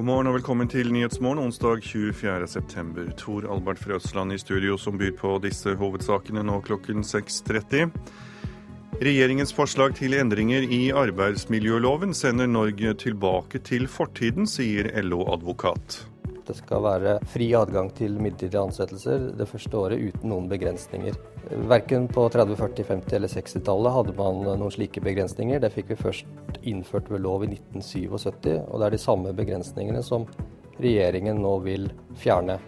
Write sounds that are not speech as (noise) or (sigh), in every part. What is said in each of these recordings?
God morgen og velkommen til Nyhetsmorgen onsdag 24.9. Tor Albert Frøsland i studio som byr på disse hovedsakene nå klokken 6.30. Regjeringens forslag til endringer i arbeidsmiljøloven sender Norge tilbake til fortiden, sier LO-advokat. Det skal være fri adgang til midlertidige ansettelser det første året uten noen begrensninger. Verken på 30-, 40-, 50- eller 60-tallet hadde man noen slike begrensninger. Det fikk vi først innført ved lov i 1977, og det er de samme begrensningene som regjeringen nå vil fjerne.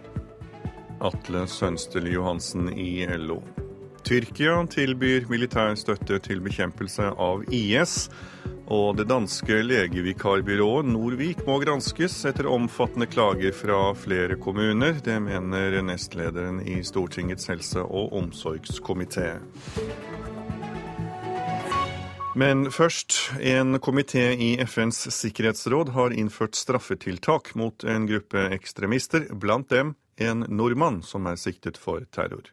Atle Sønsteli Johansen i LO. Tyrkia tilbyr militær støtte til bekjempelse av IS. Og det danske legevikarbyrået Norvik må granskes etter omfattende klager fra flere kommuner. Det mener nestlederen i Stortingets helse- og omsorgskomité. Men først. En komité i FNs sikkerhetsråd har innført straffetiltak mot en gruppe ekstremister, blant dem en nordmann som er siktet for terror.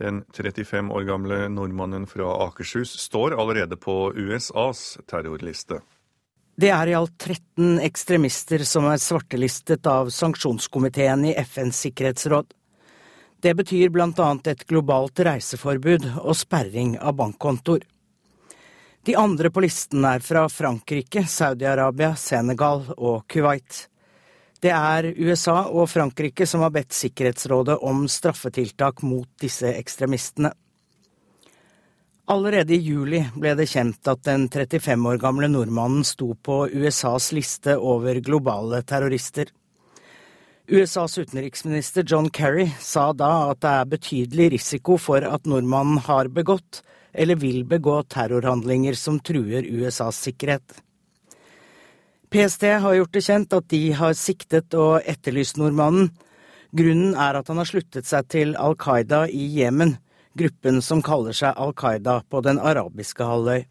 Den 35 år gamle nordmannen fra Akershus står allerede på USAs terrorliste. Det er i alt 13 ekstremister som er svartelistet av sanksjonskomiteen i FNs sikkerhetsråd. Det betyr bl.a. et globalt reiseforbud og sperring av bankkontoer. De andre på listen er fra Frankrike, Saudi-Arabia, Senegal og Kuwait. Det er USA og Frankrike som har bedt Sikkerhetsrådet om straffetiltak mot disse ekstremistene. Allerede i juli ble det kjent at den 35 år gamle nordmannen sto på USAs liste over globale terrorister. USAs utenriksminister John Kerry sa da at det er betydelig risiko for at nordmannen har begått eller vil begå terrorhandlinger som truer USAs sikkerhet. PST har gjort det kjent at de har siktet og etterlyst nordmannen. Grunnen er at han har sluttet seg til Al Qaida i Jemen, gruppen som kaller seg Al Qaida på den arabiske halvøy.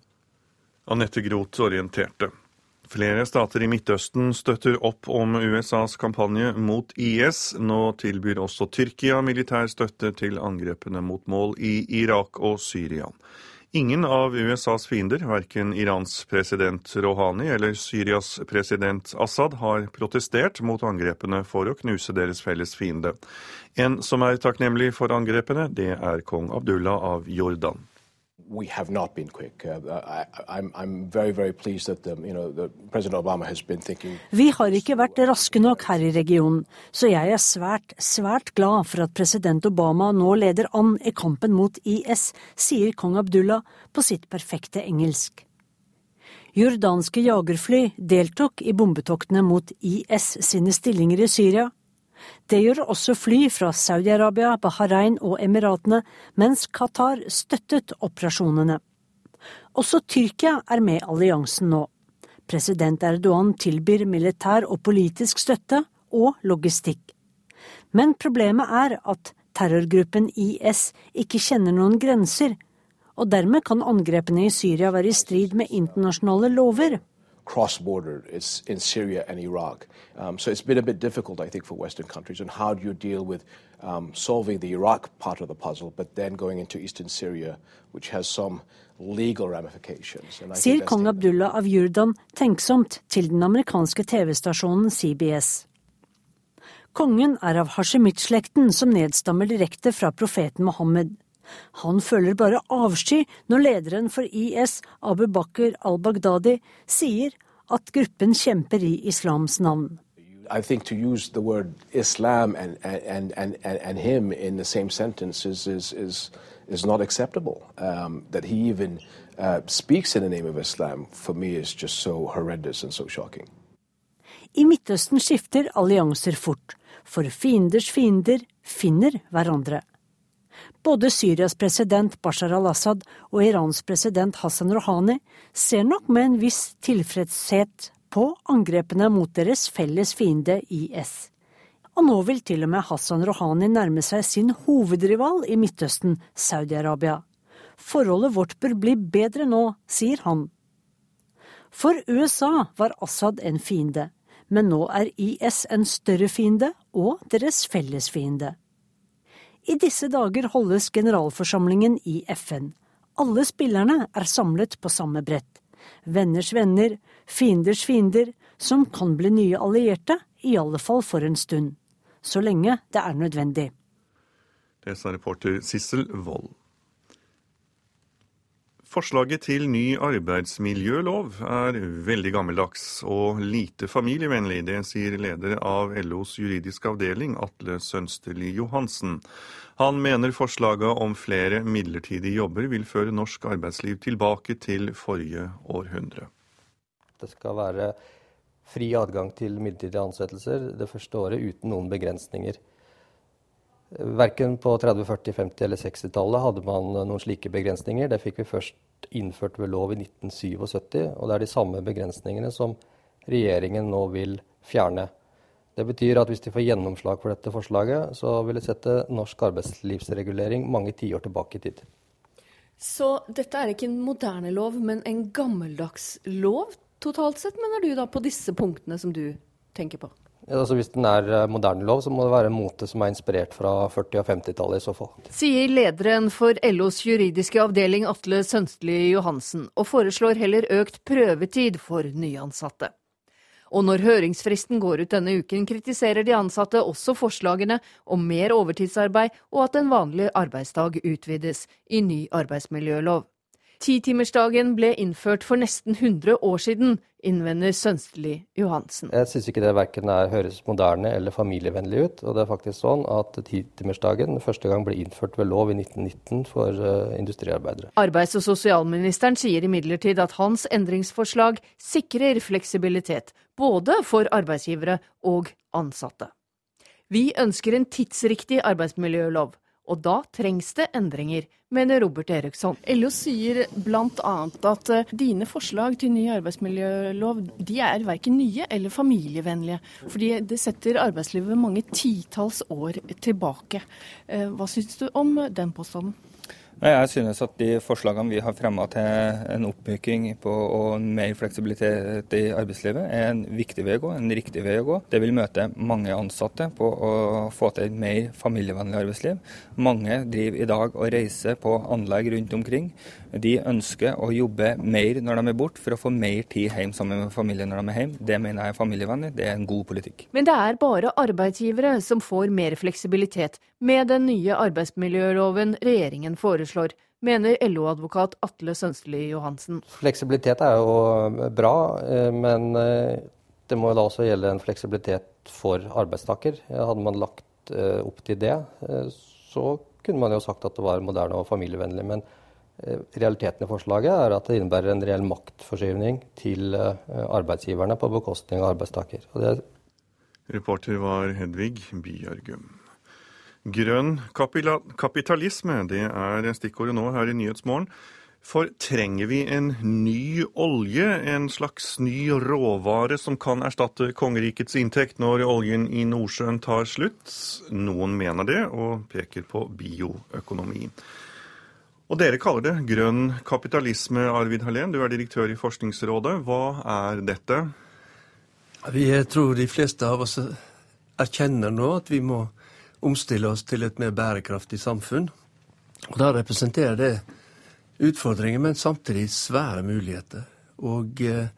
Anette Groth orienterte. Flere stater i Midtøsten støtter opp om USAs kampanje mot IS. Nå tilbyr også Tyrkia militær støtte til angrepene mot mål i Irak og Syria. Ingen av USAs fiender, verken Irans president Rouhani eller Syrias president Assad, har protestert mot angrepene for å knuse deres felles fiende. En som er takknemlig for angrepene, det er kong Abdullah av Jordan we have not been quick. Vi har ikke vært raske nok her i regionen, så jeg er svært, svært glad for at president Obama nå leder an i kampen mot IS, sier kong Abdullah på sitt perfekte engelsk. Jordanske jagerfly deltok i bombetoktene mot IS sine stillinger i Syria det gjør også fly fra Saudi-Arabia, Bahrain og Emiratene, mens Qatar støttet operasjonene. Også Tyrkia er med alliansen nå. President Erdogan tilbyr militær og politisk støtte og logistikk. Men problemet er at terrorgruppen IS ikke kjenner noen grenser, og dermed kan angrepene i Syria være i strid med internasjonale lover cross-border It's in Syria and Iraq. Um, so it's been a bit difficult, I think, for Western countries. And how do you deal with um, solving the Iraq part of the puzzle, but then going into eastern Syria, which has some legal ramifications? Sier kong Abdullah av Jordan tenksomt til den amerikanske TV-stasjonen CBS. Kongen er av Hashemit-slekten, som nedstammer direkte fra profeten Mohammed. Han føler bare avsky når lederen for IS, Abu Bakr al-Baghdadi, sier at gruppen kjemper i islams navn. I think to use the word Islam and, and, and, and, him in the same sentence is, is, is, is not acceptable. Um, that he even uh, speaks in the name of Islam, for me is just so horrendous and so shocking. I Midtøsten skifter allianser fort, for fienders fiender finner hverandre. Både Syrias president Bashar al-Assad og Irans president Hassan Rouhani ser nok med en viss tilfredshet på angrepene mot deres felles fiende IS. Og nå vil til og med Hassan Rouhani nærme seg sin hovedrival i Midtøsten, Saudi-Arabia. Forholdet vårt bør bli bedre nå, sier han. For USA var Assad en fiende, men nå er IS en større fiende og deres fellesfiende. I disse dager holdes generalforsamlingen i FN. Alle spillerne er samlet på samme brett. Venners venner, fienders fiender, som kan bli nye allierte i alle fall for en stund. Så lenge det er nødvendig. Det sa reporter Sissel Wold. Forslaget til ny arbeidsmiljølov er veldig gammeldags og lite familievennlig. Det sier leder av LOs juridiske avdeling, Atle Sønsterli Johansen. Han mener forslaget om flere midlertidige jobber vil føre norsk arbeidsliv tilbake til forrige århundre. Det skal være fri adgang til midlertidige ansettelser det første året uten noen begrensninger. Verken på 30-, 40-, 50- eller 60-tallet hadde man noen slike begrensninger. Det fikk vi først innført ved lov i 1977, og det er de samme begrensningene som regjeringen nå vil fjerne. Det betyr at hvis de får gjennomslag for dette forslaget, så vil det sette norsk arbeidslivsregulering mange tiår tilbake i tid. Så dette er ikke en moderne lov, men en gammeldags lov totalt sett, mener du da på disse punktene som du tenker på? Altså Hvis den er eh, moderne lov, så må det være en mote som er inspirert fra 40- og 50-tallet i så fall. Sier lederen for LOs juridiske avdeling Atle Sønstli Johansen, og foreslår heller økt prøvetid for nyansatte. Og når høringsfristen går ut denne uken, kritiserer de ansatte også forslagene om mer overtidsarbeid og at en vanlig arbeidsdag utvides i ny arbeidsmiljølov. Titimersdagen ble innført for nesten 100 år siden, innvender Sønstelig Johansen. Jeg syns ikke det verken er, høres moderne eller familievennlig ut. Og det er faktisk sånn at titimersdagen første gang ble innført ved lov i 1919 for uh, industriarbeidere. Arbeids- og sosialministeren sier imidlertid at hans endringsforslag sikrer fleksibilitet, både for arbeidsgivere og ansatte. Vi ønsker en tidsriktig arbeidsmiljølov og da trengs det endringer, mener Robert Eriksson. LO sier bl.a. at eh, dine forslag til ny arbeidsmiljølov de er verken nye eller familievennlige. Fordi det setter arbeidslivet mange titalls år tilbake. Eh, hva syns du om den påstanden? Jeg synes at de forslagene vi har fremma til en oppmyking og mer fleksibilitet i arbeidslivet, er en viktig vei å gå, en riktig vei å gå. Det vil møte mange ansatte på å få til et mer familievennlig arbeidsliv. Mange driver i dag og reiser på anlegg rundt omkring. De ønsker å jobbe mer når de er borte, for å få mer tid hjem sammen med familien når de er hjemme. Det mener jeg er familievennlig, det er en god politikk. Men det er bare arbeidsgivere som får mer fleksibilitet med den nye arbeidsmiljøloven regjeringen foreslår, mener LO-advokat Atle Sønsteli Johansen. Fleksibilitet er jo bra, eh, men eh, det må da også gjelde en fleksibilitet for arbeidstaker. Hadde man lagt eh, opp til det, så kunne man jo sagt at det var moderne og familievennlig. Men realiteten i forslaget er at det innebærer en reell maktforskyvning til arbeidsgiverne på bekostning av arbeidstaker. Reporter var Hedvig Bjørgum. Grønn kapitalisme, det er stikkordet nå her i Nyhetsmorgen. For trenger vi en ny olje, en slags ny råvare som kan erstatte kongerikets inntekt når oljen i Nordsjøen tar slutt? Noen mener det, og peker på bioøkonomi. Og dere kaller det grønn kapitalisme, Arvid Hallén. Du er direktør i Forskningsrådet. Hva er dette? Vi tror de fleste av oss erkjenner nå at vi må omstille oss til et mer bærekraftig samfunn. Og Da representerer det utfordringer, men samtidig svære muligheter. Og eh,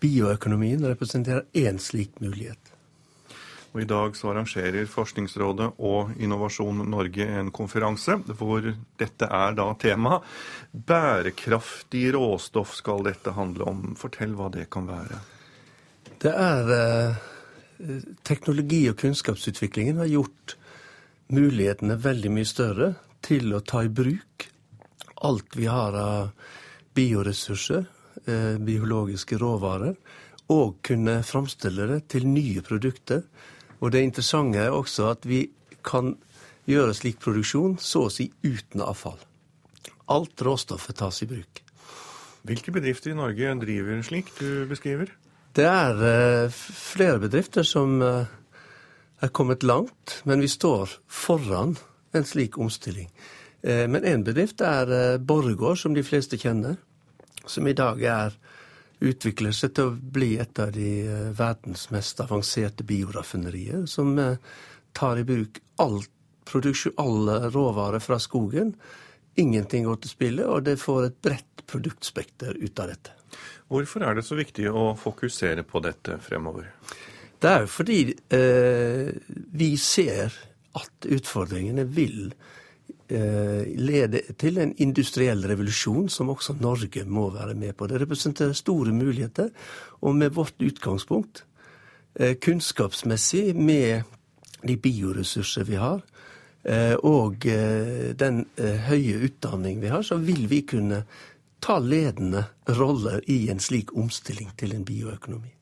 bioøkonomien representerer én slik mulighet. Og I dag så arrangerer Forskningsrådet og Innovasjon Norge en konferanse hvor dette er da tema. Bærekraftig råstoff skal dette handle om. Fortell hva det kan være. Det er eh, Teknologi- og kunnskapsutviklingen har gjort mulighetene veldig mye større til å ta i bruk alt vi har av bioressurser, eh, biologiske råvarer, og kunne framstille det til nye produkter. Og det interessante er også at vi kan gjøre slik produksjon så å si uten avfall. Alt råstoffet tas i bruk. Hvilke bedrifter i Norge driver slik du beskriver? Det er eh, flere bedrifter som eh, er kommet langt, men vi står foran en slik omstilling. Eh, men én bedrift er Borregaard, som de fleste kjenner, som i dag er, utvikler seg til å bli et av de eh, verdens mest avanserte bioraffinerier, som tar i bruk alt alle råvarer fra skogen. Ingenting går til spille, og det får et bredt produktspekter ut av dette. Hvorfor er det så viktig å fokusere på dette fremover? Det er jo fordi eh, vi ser at utfordringene vil eh, lede til en industriell revolusjon som også Norge må være med på. Det representerer store muligheter, og med vårt utgangspunkt, eh, kunnskapsmessig med de bioressurser vi har, eh, og eh, den eh, høye utdanning vi har, så vil vi kunne ta ledende roller i en slik omstilling til en bioøkonomi.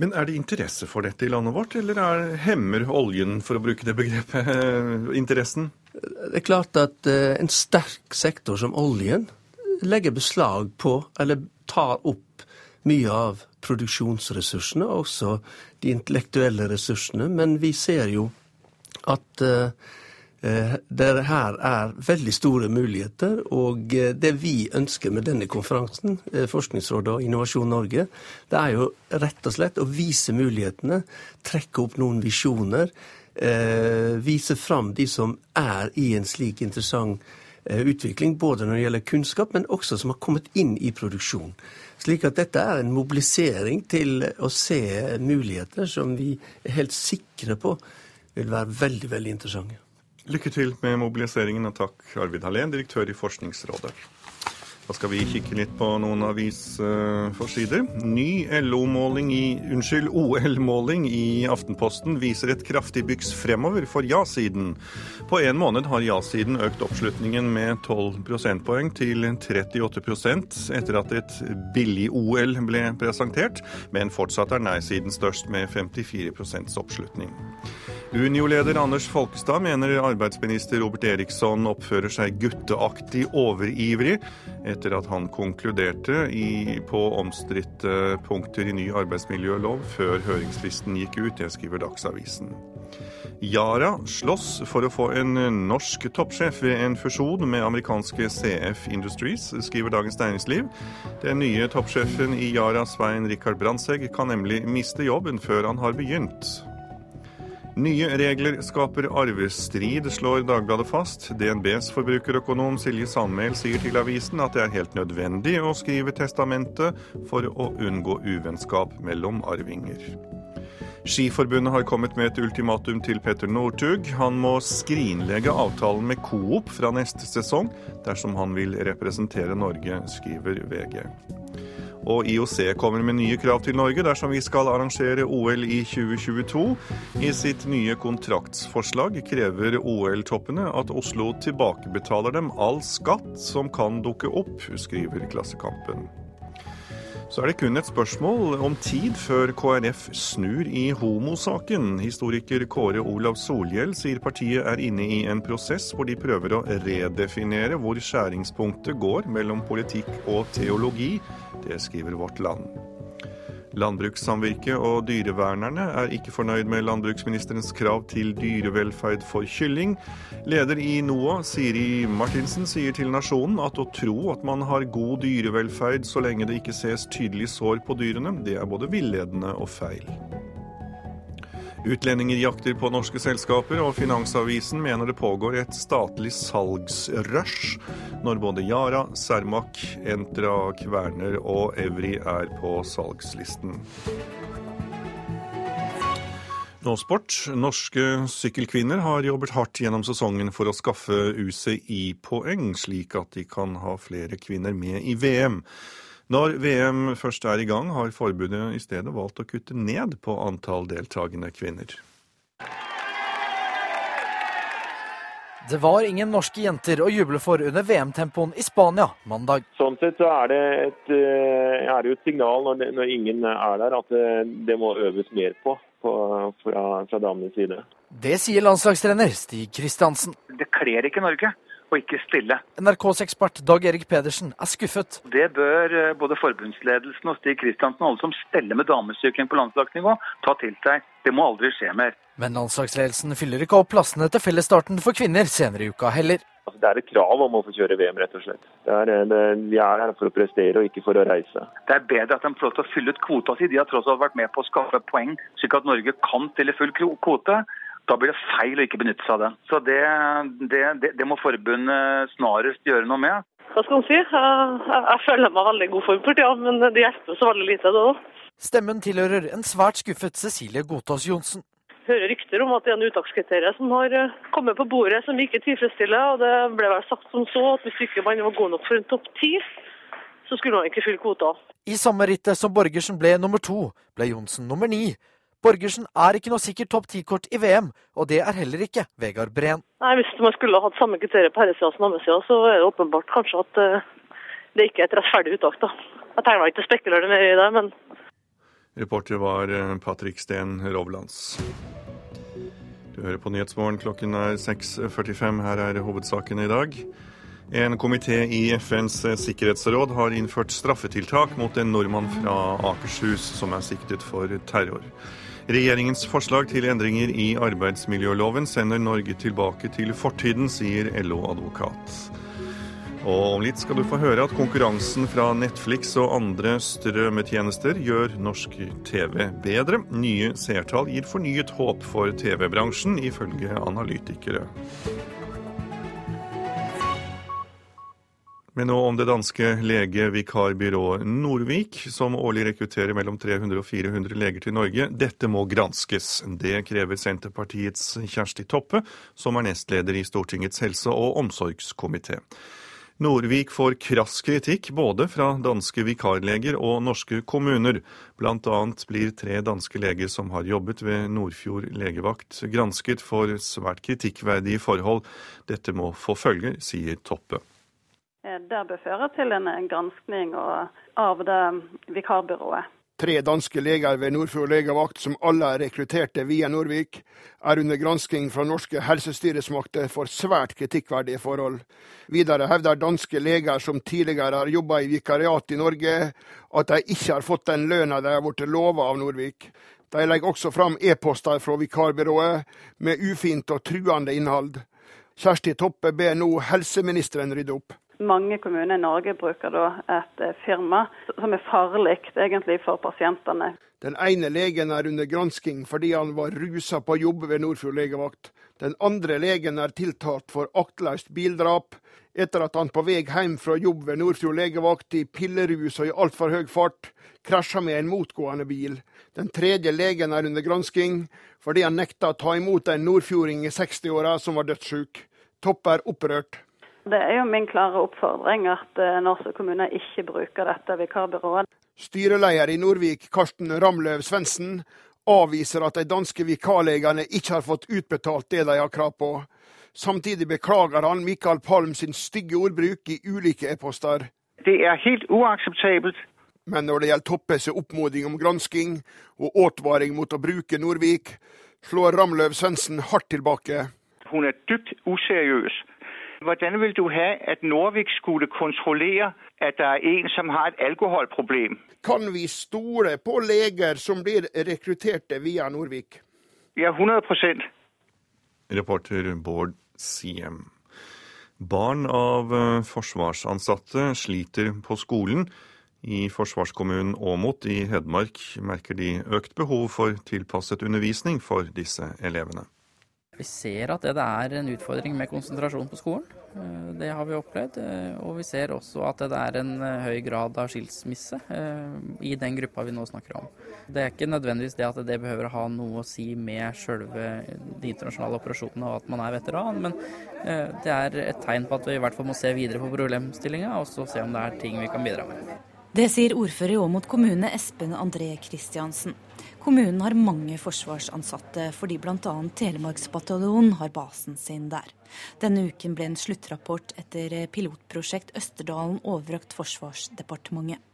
Men er det interesse for dette i landet vårt, eller er, hemmer oljen, for å bruke det begrepet, (laughs) interessen? Det er klart at en sterk sektor som oljen legger beslag på, eller tar opp, mye av produksjonsressursene, også de intellektuelle ressursene. Men vi ser jo at Eh, det her er veldig store muligheter, og eh, det vi ønsker med denne konferansen, eh, Forskningsrådet og Innovasjon Norge, det er jo rett og slett å vise mulighetene, trekke opp noen visjoner, vise fram de som er i en slik interessant utvikling, både når det gjelder kunnskap, men også som har kommet inn i produksjon. Slik at dette er en mobilisering til å se muligheter som vi er helt sikre på vil være veldig, veldig interessante. Lykke til med mobiliseringen, og takk Arvid Hallén, direktør i Forskningsrådet. Da skal vi kikke litt på noen avisforsider. Ny LO-måling i Unnskyld, OL-måling i Aftenposten viser et kraftig byks fremover for ja-siden. På en måned har ja-siden økt oppslutningen med 12 prosentpoeng til 38% etter at et billig-OL ble presentert, men fortsatt er nei-siden størst med 54 oppslutning. Unio-leder Anders Folkestad mener arbeidsminister Robert Eriksson oppfører seg gutteaktig overivrig etter at han konkluderte i, på omstridte punkter i ny arbeidsmiljølov før høringslisten gikk ut. Det skriver Dagsavisen. Yara slåss for å få en norsk toppsjef ved en fusjon med amerikanske CF Industries, skriver Dagens Næringsliv. Den nye toppsjefen i Yara, Svein Rikard Brandtzæg, kan nemlig miste jobben før han har begynt. Nye regler skaper arvestrid, slår Dagbladet fast. DNBs forbrukerøkonom Silje Sandmæl sier til avisen at det er helt nødvendig å skrive testamentet for å unngå uvennskap mellom arvinger. Skiforbundet har kommet med et ultimatum til Petter Northug. Han må skrinlegge avtalen med Coop fra neste sesong dersom han vil representere Norge, skriver VG. Og IOC kommer med nye krav til Norge dersom vi skal arrangere OL i 2022. I sitt nye kontraktsforslag krever OL-toppene at Oslo tilbakebetaler dem all skatt som kan dukke opp, skriver Klassekampen. Så er det kun et spørsmål om tid før KrF snur i homosaken. Historiker Kåre Olav Solhjell sier partiet er inne i en prosess hvor de prøver å redefinere hvor skjæringspunktet går mellom politikk og teologi. Det skriver Vårt Land. Landbrukssamvirket og dyrevernerne er ikke fornøyd med landbruksministerens krav til dyrevelferd for kylling. Leder i NOA, Siri Martinsen, sier til Nasjonen at å tro at man har god dyrevelferd så lenge det ikke ses tydelig sår på dyrene, det er både villedende og feil. Utlendinger jakter på norske selskaper, og Finansavisen mener det pågår et statlig salgsrush når både Yara, Cermaq, Entra, Kverner og Evry er på salgslisten. Nå sport. Norske sykkelkvinner har jobbet hardt gjennom sesongen for å skaffe UCI-poeng, slik at de kan ha flere kvinner med i VM. Når VM først er i gang, har forbundet i stedet valgt å kutte ned på antall deltakende kvinner. Det var ingen norske jenter å juble for under VM-tempoen i Spania mandag. Sånn sett så er det, et, eh, er det et signal når, det, når, ingen er der, at det, det må øves mer på, på fra, fra damenes side. Det sier landslagstrener Stig Kristiansen. Det kler ikke Norge og ikke stille. NRKs ekspert Dag Erik Pedersen er skuffet. Det bør eh, både forbundsledelsen og Stig Kristiansen og alle som steller med damesykling på landslagsnivå, ta til seg. Det må aldri skje mer. Men landslagsledelsen fyller ikke opp plassene til fellesstarten for kvinner senere i uka heller. Altså, det er et krav om å få kjøre VM, rett og slett. Det er, eh, det, vi er her for å prestere og ikke for å reise. Det er bedre at de får lov til å fylle ut kvota si. De har tross alt vært med på å skaffe poeng, slik at Norge kan stille full kvote da blir det feil å ikke benytte seg av det. Så det, det, det, det må forbundet snarest gjøre noe med. Hva skal man si? Jeg, jeg, føler meg veldig god form for tida, men det hjelper så veldig lite. det òg. Stemmen tilhører en svært skuffet Cecilie Godtås Johnsen. hører rykter om at det er en uttakskriterium som har eh, kommet på bordet som ikke tilfredsstiller. og Det ble vel sagt som så at hvis ikke man var god nok for en topp ti, så skulle man ikke fylle kvota. I samme rittet som Borgersen ble nummer to, ble Johnsen nummer ni. Borgersen er ikke noe sikkert topp ti-kort i VM, og det er heller ikke Vegard Breen. Nei, Hvis man skulle ha hatt samme kriterier på herresida som damesida, så er det åpenbart kanskje at eh, det ikke er et rettferdig uttak. da. Jeg tegner ikke å spekulere mer i det, men Reporter var eh, Patrick Steen Rovlands. Du hører på Nyhetsmorgen. Klokken er 6.45. Her er hovedsakene i dag. En komité i FNs sikkerhetsråd har innført straffetiltak mot en nordmann fra Akershus som er siktet for terror. Regjeringens forslag til endringer i arbeidsmiljøloven sender Norge tilbake til fortiden, sier LO-advokat. Og om litt skal du få høre at konkurransen fra Netflix og andre strømmetjenester gjør norsk TV bedre. Nye seertall gir fornyet håp for TV-bransjen, ifølge analytikere. Men nå om det danske legevikarbyrået Norvik, som årlig rekrutterer mellom 300 og 400 leger til Norge. Dette må granskes. Det krever Senterpartiets Kjersti Toppe, som er nestleder i Stortingets helse- og omsorgskomité. Norvik får krass kritikk både fra danske vikarleger og norske kommuner. Blant annet blir tre danske leger som har jobbet ved Nordfjord legevakt, gransket for svært kritikkverdige forhold. Dette må få følger, sier Toppe. Det bør føre til en granskning av det vikarbyrået. Tre danske leger ved Nordfjord legevakt, som alle er rekrutterte via Norvik, er under gransking fra norske helsestyresmakter for svært kritikkverdige forhold. Videre hevder danske leger som tidligere har jobba i vikariat i Norge, at de ikke har fått den lønna de har blitt lova av Norvik. De legger også fram e-poster fra vikarbyrået med ufint og truende innhold. Kjersti Toppe ber nå helseministeren rydde opp. Mange kommuner i Norge bruker da et firma som er farlig egentlig for pasientene. Den ene legen er under gransking fordi han var rusa på jobb ved Nordfjord legevakt. Den andre legen er tiltalt for aktløst bildrap etter at han på vei hjem fra jobb ved Nordfjord legevakt i pillerus og i altfor høy fart krasja med en motgående bil. Den tredje legen er under gransking fordi han nekta å ta imot en nordfjording i 60-åra som var dødssjuk. Topp er opprørt. Det er jo min klare oppfordring at norske kommuner ikke bruker dette vikarbyrået. Styreleder i Norvik, Karsten Ramløv Svendsen, avviser at de danske vikarlegene ikke har fått utbetalt det de har krav på. Samtidig beklager han Mikael Palm sin stygge ordbruk i ulike e-poster. Det er helt uakseptabelt. Men når det gjelder Toppes oppmoding om gransking og advaring mot å bruke Norvik, slår Ramløv Svendsen hardt tilbake. Hun er dypt useriøs. Hvordan vil du ha at Norvik skulle kontrollere at det er en som har et alkoholproblem? Kan vi stole på leger som blir rekrutterte via Norvik? Ja, 100% Reporter Bård Siem. Barn av forsvarsansatte sliter på skolen. I forsvarskommunen Åmot i Hedmark merker de økt behov for tilpasset undervisning for disse elevene. Vi ser at det er en utfordring med konsentrasjon på skolen. Det har vi opplevd. Og vi ser også at det er en høy grad av skilsmisse i den gruppa vi nå snakker om. Det er ikke nødvendigvis det at det behøver å ha noe å si med sjølve de internasjonale operasjonene og at man er veteran, men det er et tegn på at vi i hvert fall må se videre på problemstillinga og så se om det er ting vi kan bidra med. Det sier ordfører i Åmot kommune Espen André Kristiansen. Kommunen har mange forsvarsansatte fordi bl.a. Telemarksbataljonen har basen sin der. Denne uken ble en sluttrapport etter pilotprosjekt Østerdalen overrakt Forsvarsdepartementet.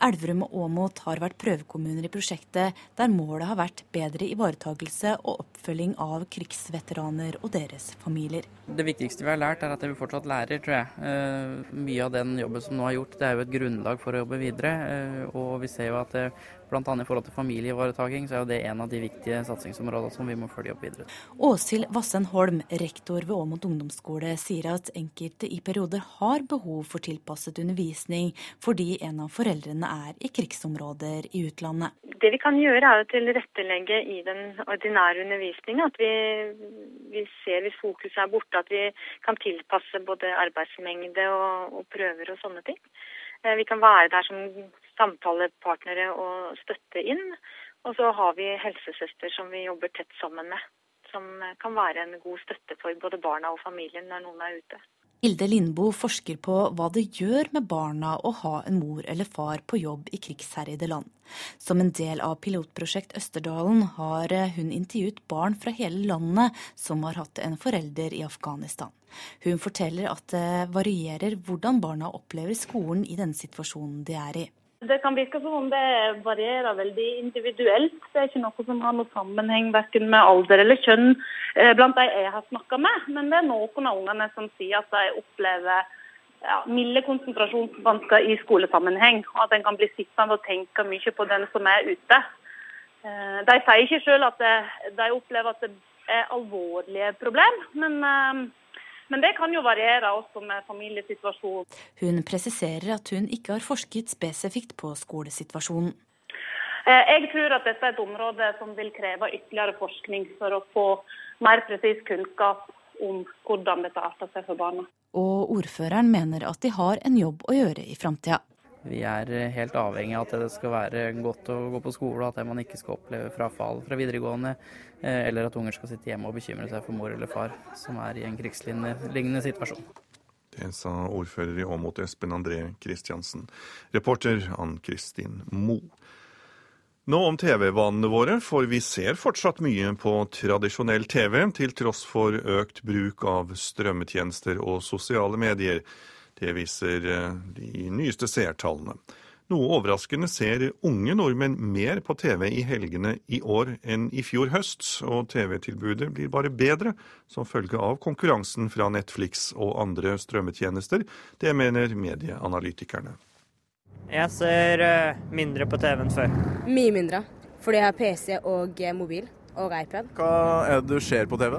Elverum og Åmot har vært prøvekommuner i prosjektet, der målet har vært bedre ivaretagelse og oppfølging av krigsveteraner og deres familier. Det viktigste vi har lært, er at vi fortsatt lærer, tror jeg. Mye av den jobben som nå er gjort, det er jo et grunnlag for å jobbe videre. Og vi ser jo at bl.a. i forhold til familieivaretaking, så er det en av de viktige satsingsområdene som vi må følge opp videre. Åshild Vassen Holm, rektor ved Åmot Åmot ungdomsskole sier at enkelte i perioder har behov for tilpasset undervisning fordi en av foreldrene er i krigsområder i utlandet. Det vi kan gjøre er å tilrettelegge i den ordinære undervisninga. At vi, vi, ser hvis fokuset er borte, at vi kan tilpasse både arbeidsmengde og, og prøver og sånne ting. Eh, vi kan være der som samtalepartnere og støtte inn. Og så har vi helsesøster som vi jobber tett sammen med. Som kan være en god støtte for både barna og familien når noen er ute. Hilde Lindboe forsker på hva det gjør med barna å ha en mor eller far på jobb i krigsherjede land. Som en del av pilotprosjekt Østerdalen har hun intervjuet barn fra hele landet som har hatt en forelder i Afghanistan. Hun forteller at det varierer hvordan barna opplever skolen i den situasjonen de er i. Det kan virke som om det varierer veldig individuelt. Det er ikke noe som har noe sammenheng verken med alder eller kjønn eh, blant de jeg har snakka med. Men det er noen av ungene som sier at de opplever ja, milde konsentrasjonsvansker i skolesammenheng. Og at en kan bli sittende og tenke mye på den som er ute. Eh, de sier ikke selv at de opplever at det er alvorlige problem, men eh, men det kan jo variere også med familiesituasjonen. Hun presiserer at hun ikke har forsket spesifikt på skolesituasjonen. Eh, jeg tror at dette er et område som vil kreve ytterligere forskning for å få mer presis kunnskap om hvordan dette arter seg for barna. Og ordføreren mener at de har en jobb å gjøre i framtida. Vi er eh, helt avhengig av at det skal være godt å gå på skole, at man ikke skal oppleve frafall fra videregående, eh, eller at unger skal sitte hjemme og bekymre seg for mor eller far som er i en krigslignende situasjon. Det sa ordfører i Åmot Espen André Kristiansen. Reporter Ann Kristin Moe. Nå om TV-vanene våre, for vi ser fortsatt mye på tradisjonell TV, til tross for økt bruk av strømmetjenester og sosiale medier. Det viser eh, de nyeste seertallene. Noe overraskende ser unge nordmenn mer på TV i helgene i år enn i fjor høst, og TV-tilbudet blir bare bedre som følge av konkurransen fra Netflix og andre strømmetjenester. Det mener medieanalytikerne. Jeg ser eh, mindre på TV enn før. Mye mindre, fordi jeg har PC og eh, mobil og iPad. Hva er det du ser på TV?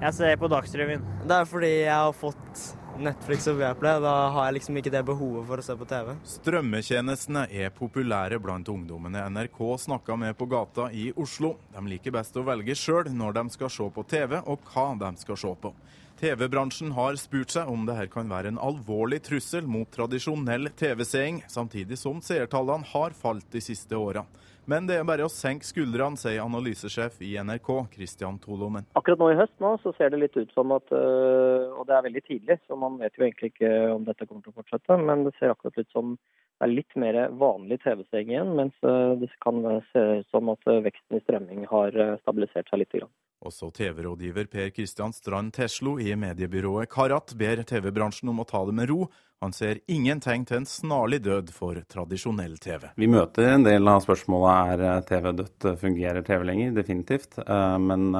Jeg ser på Dagsrevyen. Det er fordi jeg har fått Netflix og Viaplay. Da har jeg liksom ikke det behovet for å se på TV. Strømmetjenestene er populære blant ungdommene NRK snakka med på gata i Oslo. De liker best å velge sjøl når de skal se på TV, og hva de skal se på. TV-bransjen har spurt seg om dette kan være en alvorlig trussel mot tradisjonell TV-seing, samtidig som seertallene har falt de siste åra. Men det er bare å senke skuldrene, sier analysesjef i NRK, Christian Tolonen. Akkurat nå i høst nå, så ser det litt ut som at øh, Og det er veldig tidlig, så man vet jo egentlig ikke om dette kommer til å fortsette. Men det ser akkurat ut som det er litt mer vanlig TV-seing igjen, mens øh, det kan se ut som at øh, veksten i strømming har stabilisert seg litt. Også TV-rådgiver Per Kristian Strand Teslo i mediebyrået Karat ber TV-bransjen om å ta det med ro. Han ser ingen tegn til en snarlig død for tradisjonell TV. Vi møter en del av spørsmålet er eh, TV dødt, eh, fungerer TV lenger? Definitivt. Eh, men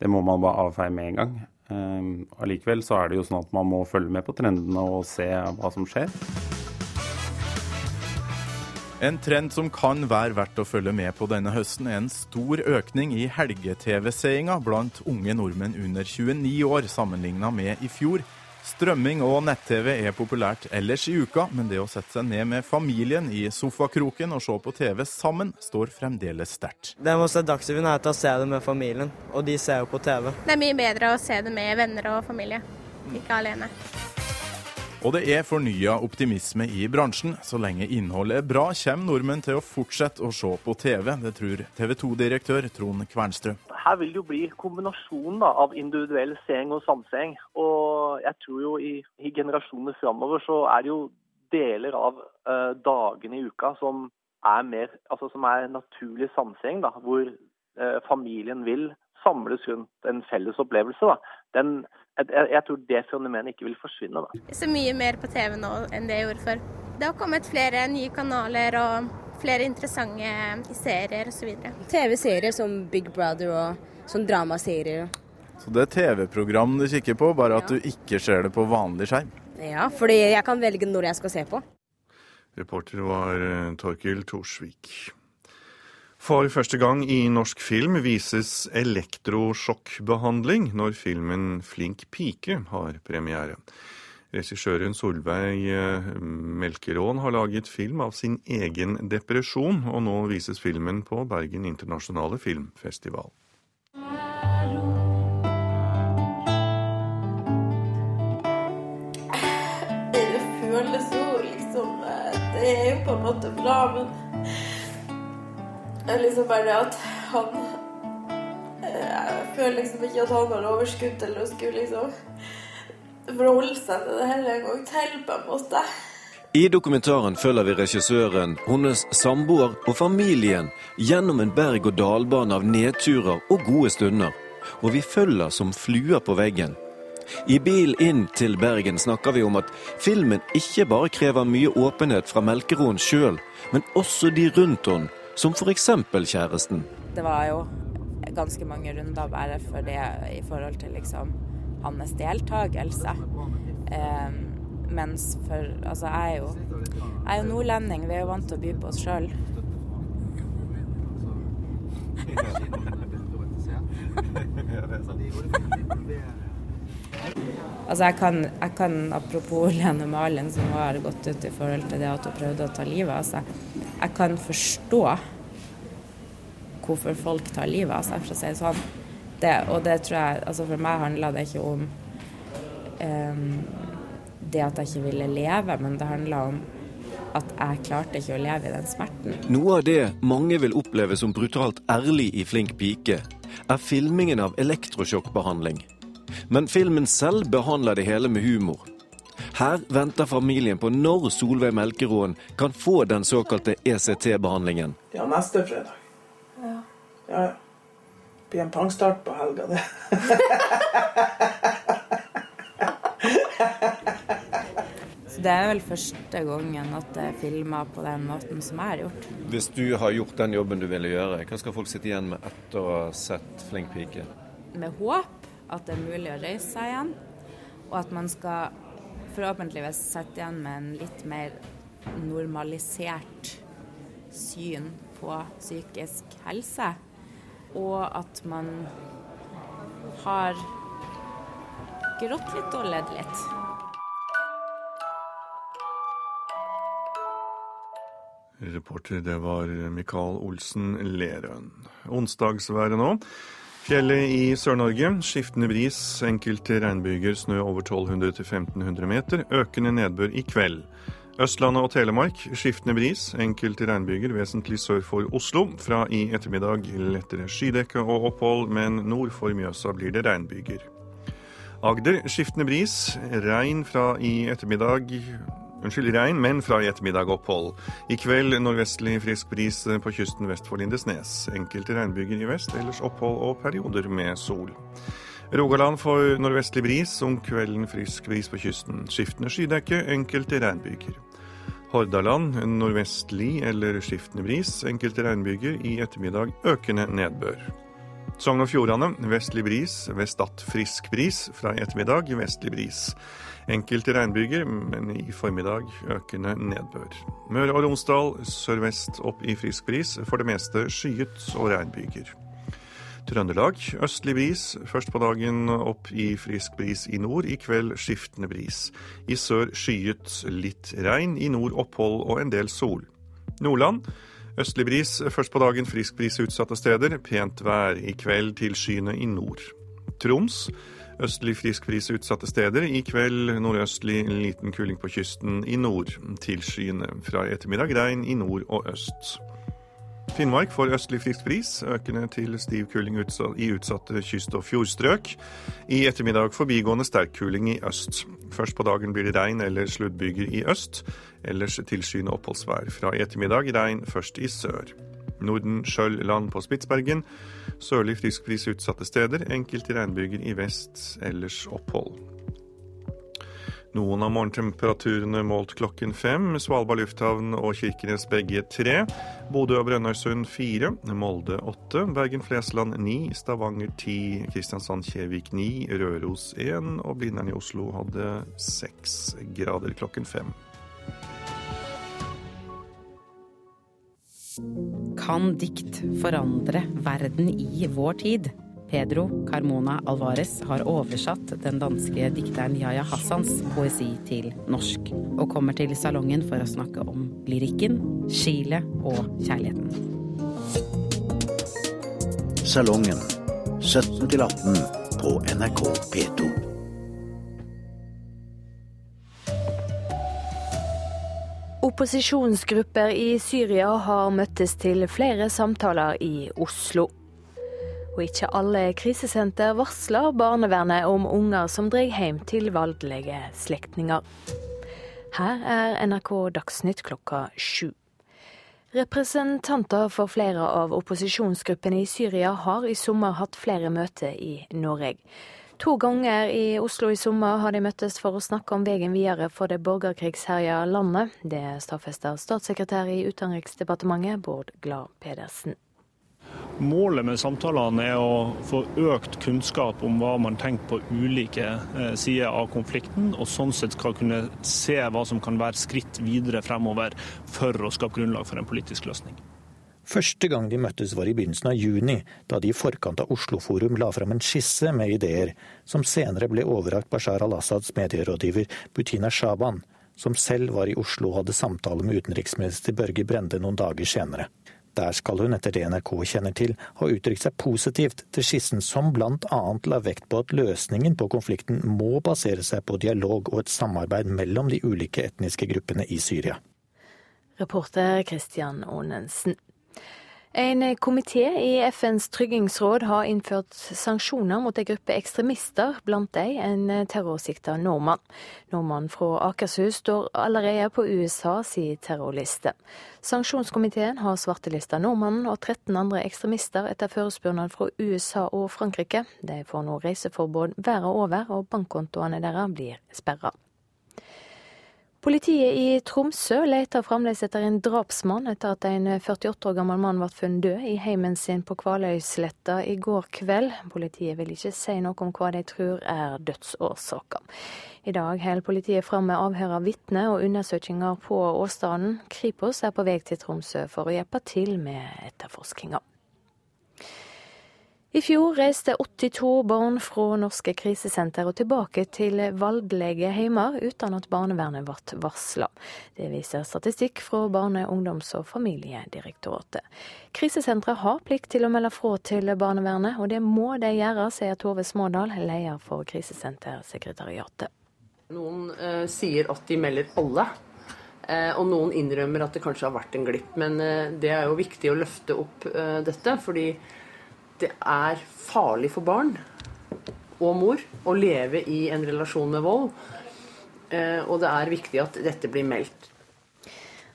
det må man bare avfeie med en gang. Allikevel så er det jo sånn at man må følge med på trendene og se hva som skjer. En trend som kan være verdt å følge med på denne høsten, er en stor økning i helge-TV-seeringa blant unge nordmenn under 29 år, sammenligna med i fjor. Strømming og nett-TV er populært ellers i uka, men det å sette seg ned med familien i sofakroken og se på TV sammen, står fremdeles sterkt. Det med å se Dagsrevyen er til å se det med familien, og de ser jo på TV. Det er mye bedre å se det med venner og familie, ikke alene. Og det er fornya optimisme i bransjen. Så lenge innholdet er bra, kommer nordmenn til å fortsette å se på TV. Det tror TV 2-direktør Trond Kvernstrø. Her vil det jo bli kombinasjonen av individuell seing og samseing. Og jeg tror jo i, i generasjoner framover så er det jo deler av uh, dagene i uka som er, mer, altså som er naturlig samseing, da, hvor uh, familien vil samles rundt en felles opplevelse. Da. Den jeg, jeg, tror det fenomenet ikke vil forsvinne. Da. Jeg ser mye mer på TV nå enn det jeg gjorde før. Det har kommet flere nye kanaler og flere interessante serier osv. TV-serier som Big Brother og sånn dramaserier. Så det er TV-program du kikker på, bare at ja. du ikke ser det på vanlig skjerm? Ja, fordi jeg kan velge når jeg skal se på. Reporter var eh, Torkil Torsvik. For første gang i norsk film vises elektrosjokkbehandling når filmen Flink pike har premiere. Regissøren Solveig Melkerån Melkeråen har laget film av sin egen depresjon, og nå vises filmen på Bergen internasjonale filmfestival. Det føles jo liksom eh, Det er jo på en måte bra, men liksom bare det at han eh, Jeg føler liksom ikke at han har overskudd til å skulle liksom forholde seg til det hele en gang til, på en måte. I dokumentaren følger vi regissøren, hennes samboer og familien gjennom en berg-og-dal-bane av nedturer og gode stunder. Og vi følger som fluer på veggen. I bil inn til Bergen snakker vi om at filmen ikke bare krever mye åpenhet fra Melkeroen sjøl, men også de rundt henne, som f.eks. kjæresten. Det var jo ganske mange runder bare for det i forhold til liksom hans deltakelse. Um, mens for Altså, jeg er jo, jeg er jo nordlending, vi er jo vant til å by på oss sjøl. (laughs) Altså jeg kan, jeg kan, apropos (laughs) Lene Marlin, som har gått ut i forhold til det at hun prøvde å ta livet av seg, jeg kan forstå hvorfor folk tar livet av seg, for å si det sånn. Det, og det tror jeg altså For meg handla det ikke om um, det at jeg ikke ville leve, men det handla om at jeg klarte ikke å leve i den smerten. Noe av det mange vil oppleve som brutalt ærlig i Flink pike, er filmingen av elektrosjokkbehandling. Men filmen selv behandler det hele med humor. Her venter familien på når Solveig Melkeråen kan få den såkalte ECT-behandlingen. Ja, neste fredag. Ja. Ja, ja. Blir en pangstart på helga, det. (laughs) Så det er vel første gangen at det er filma på den måten som jeg har gjort. Hvis du har gjort den jobben du ville gjøre, hva skal folk sitte igjen med etter å ha sett Flink pike? Med håp at det er mulig å reise seg igjen, og at man skal forhåpentligvis sitte igjen med en litt mer normalisert syn på psykisk helse. Og at man har grått litt og ledd litt. Reporter det var Mikael Olsen Lerøen. Onsdagsværet nå. Fjellet i Sør-Norge. Skiftende bris, enkelte regnbyger, snø over 1200-1500 meter. Økende nedbør i kveld. Østlandet og Telemark skiftende bris, enkelte regnbyger vesentlig sør for Oslo. Fra i ettermiddag lettere skydekke og opphold, men nord for Mjøsa blir det regnbyger. Agder skiftende bris, regn fra i ettermiddag Unnskyld, regn, men fra i ettermiddag opphold. I kveld nordvestlig frisk bris på kysten vest for Lindesnes. Enkelte regnbyger i vest, ellers opphold og perioder med sol. Rogaland får nordvestlig bris, om kvelden frisk bris på kysten. Skiftende skydekke, enkelte regnbyger. Hordaland nordvestlig eller skiftende bris, enkelte regnbyger. I ettermiddag økende nedbør. Sogn og Fjordane vestlig bris, vestatt frisk bris. Fra i ettermiddag vestlig bris. Enkelte regnbyger, men i formiddag økende nedbør. Møre og Romsdal sørvest opp i frisk bris, for det meste skyet og regnbyger. Trøndelag østlig bris, først på dagen opp i frisk bris i nord, i kveld skiftende bris. I sør skyet, litt regn, i nord opphold og en del sol. Nordland østlig bris, først på dagen frisk bris utsatte steder, pent vær i kveld til skyene i nord. Troms Østlig frisk bris utsatte steder. I kveld nordøstlig liten kuling på kysten i nord. Tilskyende. Fra i ettermiddag regn i nord og øst. Finnmark får østlig frisk bris, økende til stiv kuling i utsatte kyst- og fjordstrøk. I ettermiddag forbigående sterk kuling i øst. Først på dagen blir det regn eller sluddbyger i øst. Ellers tilskyende oppholdsvær. Fra i ettermiddag regn først i sør. Norden skjøll land på Spitsbergen. Sørlig frisk bris utsatte steder. Enkelte regnbyger i vest, ellers opphold. Noen av morgentemperaturene målt klokken fem. Svalbard lufthavn og Kirkenes begge tre. Bodø og Brønnøysund fire. Molde åtte. Bergen-Flesland ni. Stavanger ti. Kristiansand-Kjevik ni. Røros én. Og Blindern i Oslo hadde seks grader klokken fem. Kan dikt forandre verden i vår tid? Pedro Carmona Alvarez har oversatt den danske dikteren Yahya Hassans poesi til norsk, og kommer til salongen for å snakke om lyrikken, Chile og kjærligheten. Salongen 17 18 på NRK P2. Opposisjonsgrupper i Syria har møttes til flere samtaler i Oslo. Og ikke alle krisesenter varsler barnevernet om unger som drar hjem til voldelige slektninger. Her er NRK Dagsnytt klokka sju. Representanter for flere av opposisjonsgruppene i Syria har i sommer hatt flere møter i Norge. To ganger i Oslo i sommer har de møttes for å snakke om veien videre for det borgerkrigsherja landet. Det stadfester statssekretær i Utenriksdepartementet Bård Glad Pedersen. Målet med samtalene er å få økt kunnskap om hva man tenker på ulike eh, sider av konflikten, og sånn sett skal kunne se hva som kan være skritt videre fremover for å skape grunnlag for en politisk løsning. Første gang de møttes var i begynnelsen av juni, da de i forkant av Oslo Forum la fram en skisse med ideer, som senere ble overrakt Bashar al-Assads medierådgiver Butina Shaban, som selv var i Oslo og hadde samtale med utenriksminister Børge Brende noen dager senere. Der skal hun, etter det NRK kjenner til, ha uttrykt seg positivt til skissen som bl.a. la vekt på at løsningen på konflikten må basere seg på dialog og et samarbeid mellom de ulike etniske gruppene i Syria. Reporter Christian Aanensen. En komité i FNs tryggingsråd har innført sanksjoner mot en gruppe ekstremister, blant dem en terrorsikta nordmann. Nordmannen fra Akershus står allerede på USAs terrorliste. Sanksjonskomiteen har svartelista nordmannen og 13 andre ekstremister etter forespørsel fra USA og Frankrike. De får nå reiseforbud verden over, og bankkontoene deres blir sperra. Politiet i Tromsø leter fremdeles etter en drapsmann etter at en 48 år gammel mann ble funnet død i heimen sin på Kvaløysletta i går kveld. Politiet vil ikke si noe om hva de tror er dødsårsaker. I dag holder politiet fram med avhør av vitner og undersøkelser på åstedet. Kripos er på vei til Tromsø for å hjelpe til med etterforskninga. I fjor reiste 82 barn fra norske krisesenter og tilbake til voldelige heimer uten at barnevernet ble varsla. Det viser statistikk fra Barne-, ungdoms- og familiedirektoratet. Krisesentre har plikt til å melde fra til barnevernet, og det må de gjøre, sier Tove Smådal, leder for Krisesentersekretariatet. Noen eh, sier at de melder alle. Eh, og noen innrømmer at det kanskje har vært en glipp. Men eh, det er jo viktig å løfte opp eh, dette. fordi det er farlig for barn og mor å leve i en relasjon med vold. Eh, og det er viktig at dette blir meldt.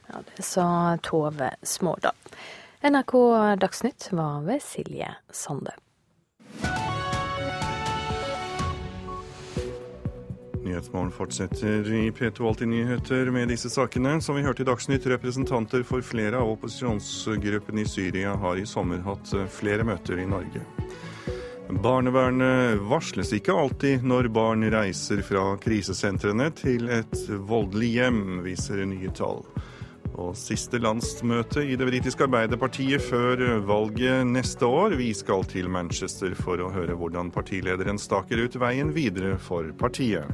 Ja, Det sa Tove Smådal. NRK Dagsnytt var ved Silje Sande. Nyhetsmorgen fortsetter i P2 Alltid nyheter med disse sakene. Som vi hørte i Dagsnytt, representanter for flere av opposisjonsgruppene i Syria har i sommer hatt flere møter i Norge. Barnevernet varsles ikke alltid når barn reiser fra krisesentrene til et voldelig hjem, viser nye tall. Og siste landsmøte i det britiske Arbeiderpartiet før valget neste år. Vi skal til Manchester for å høre hvordan partilederen staker ut veien videre for partiet.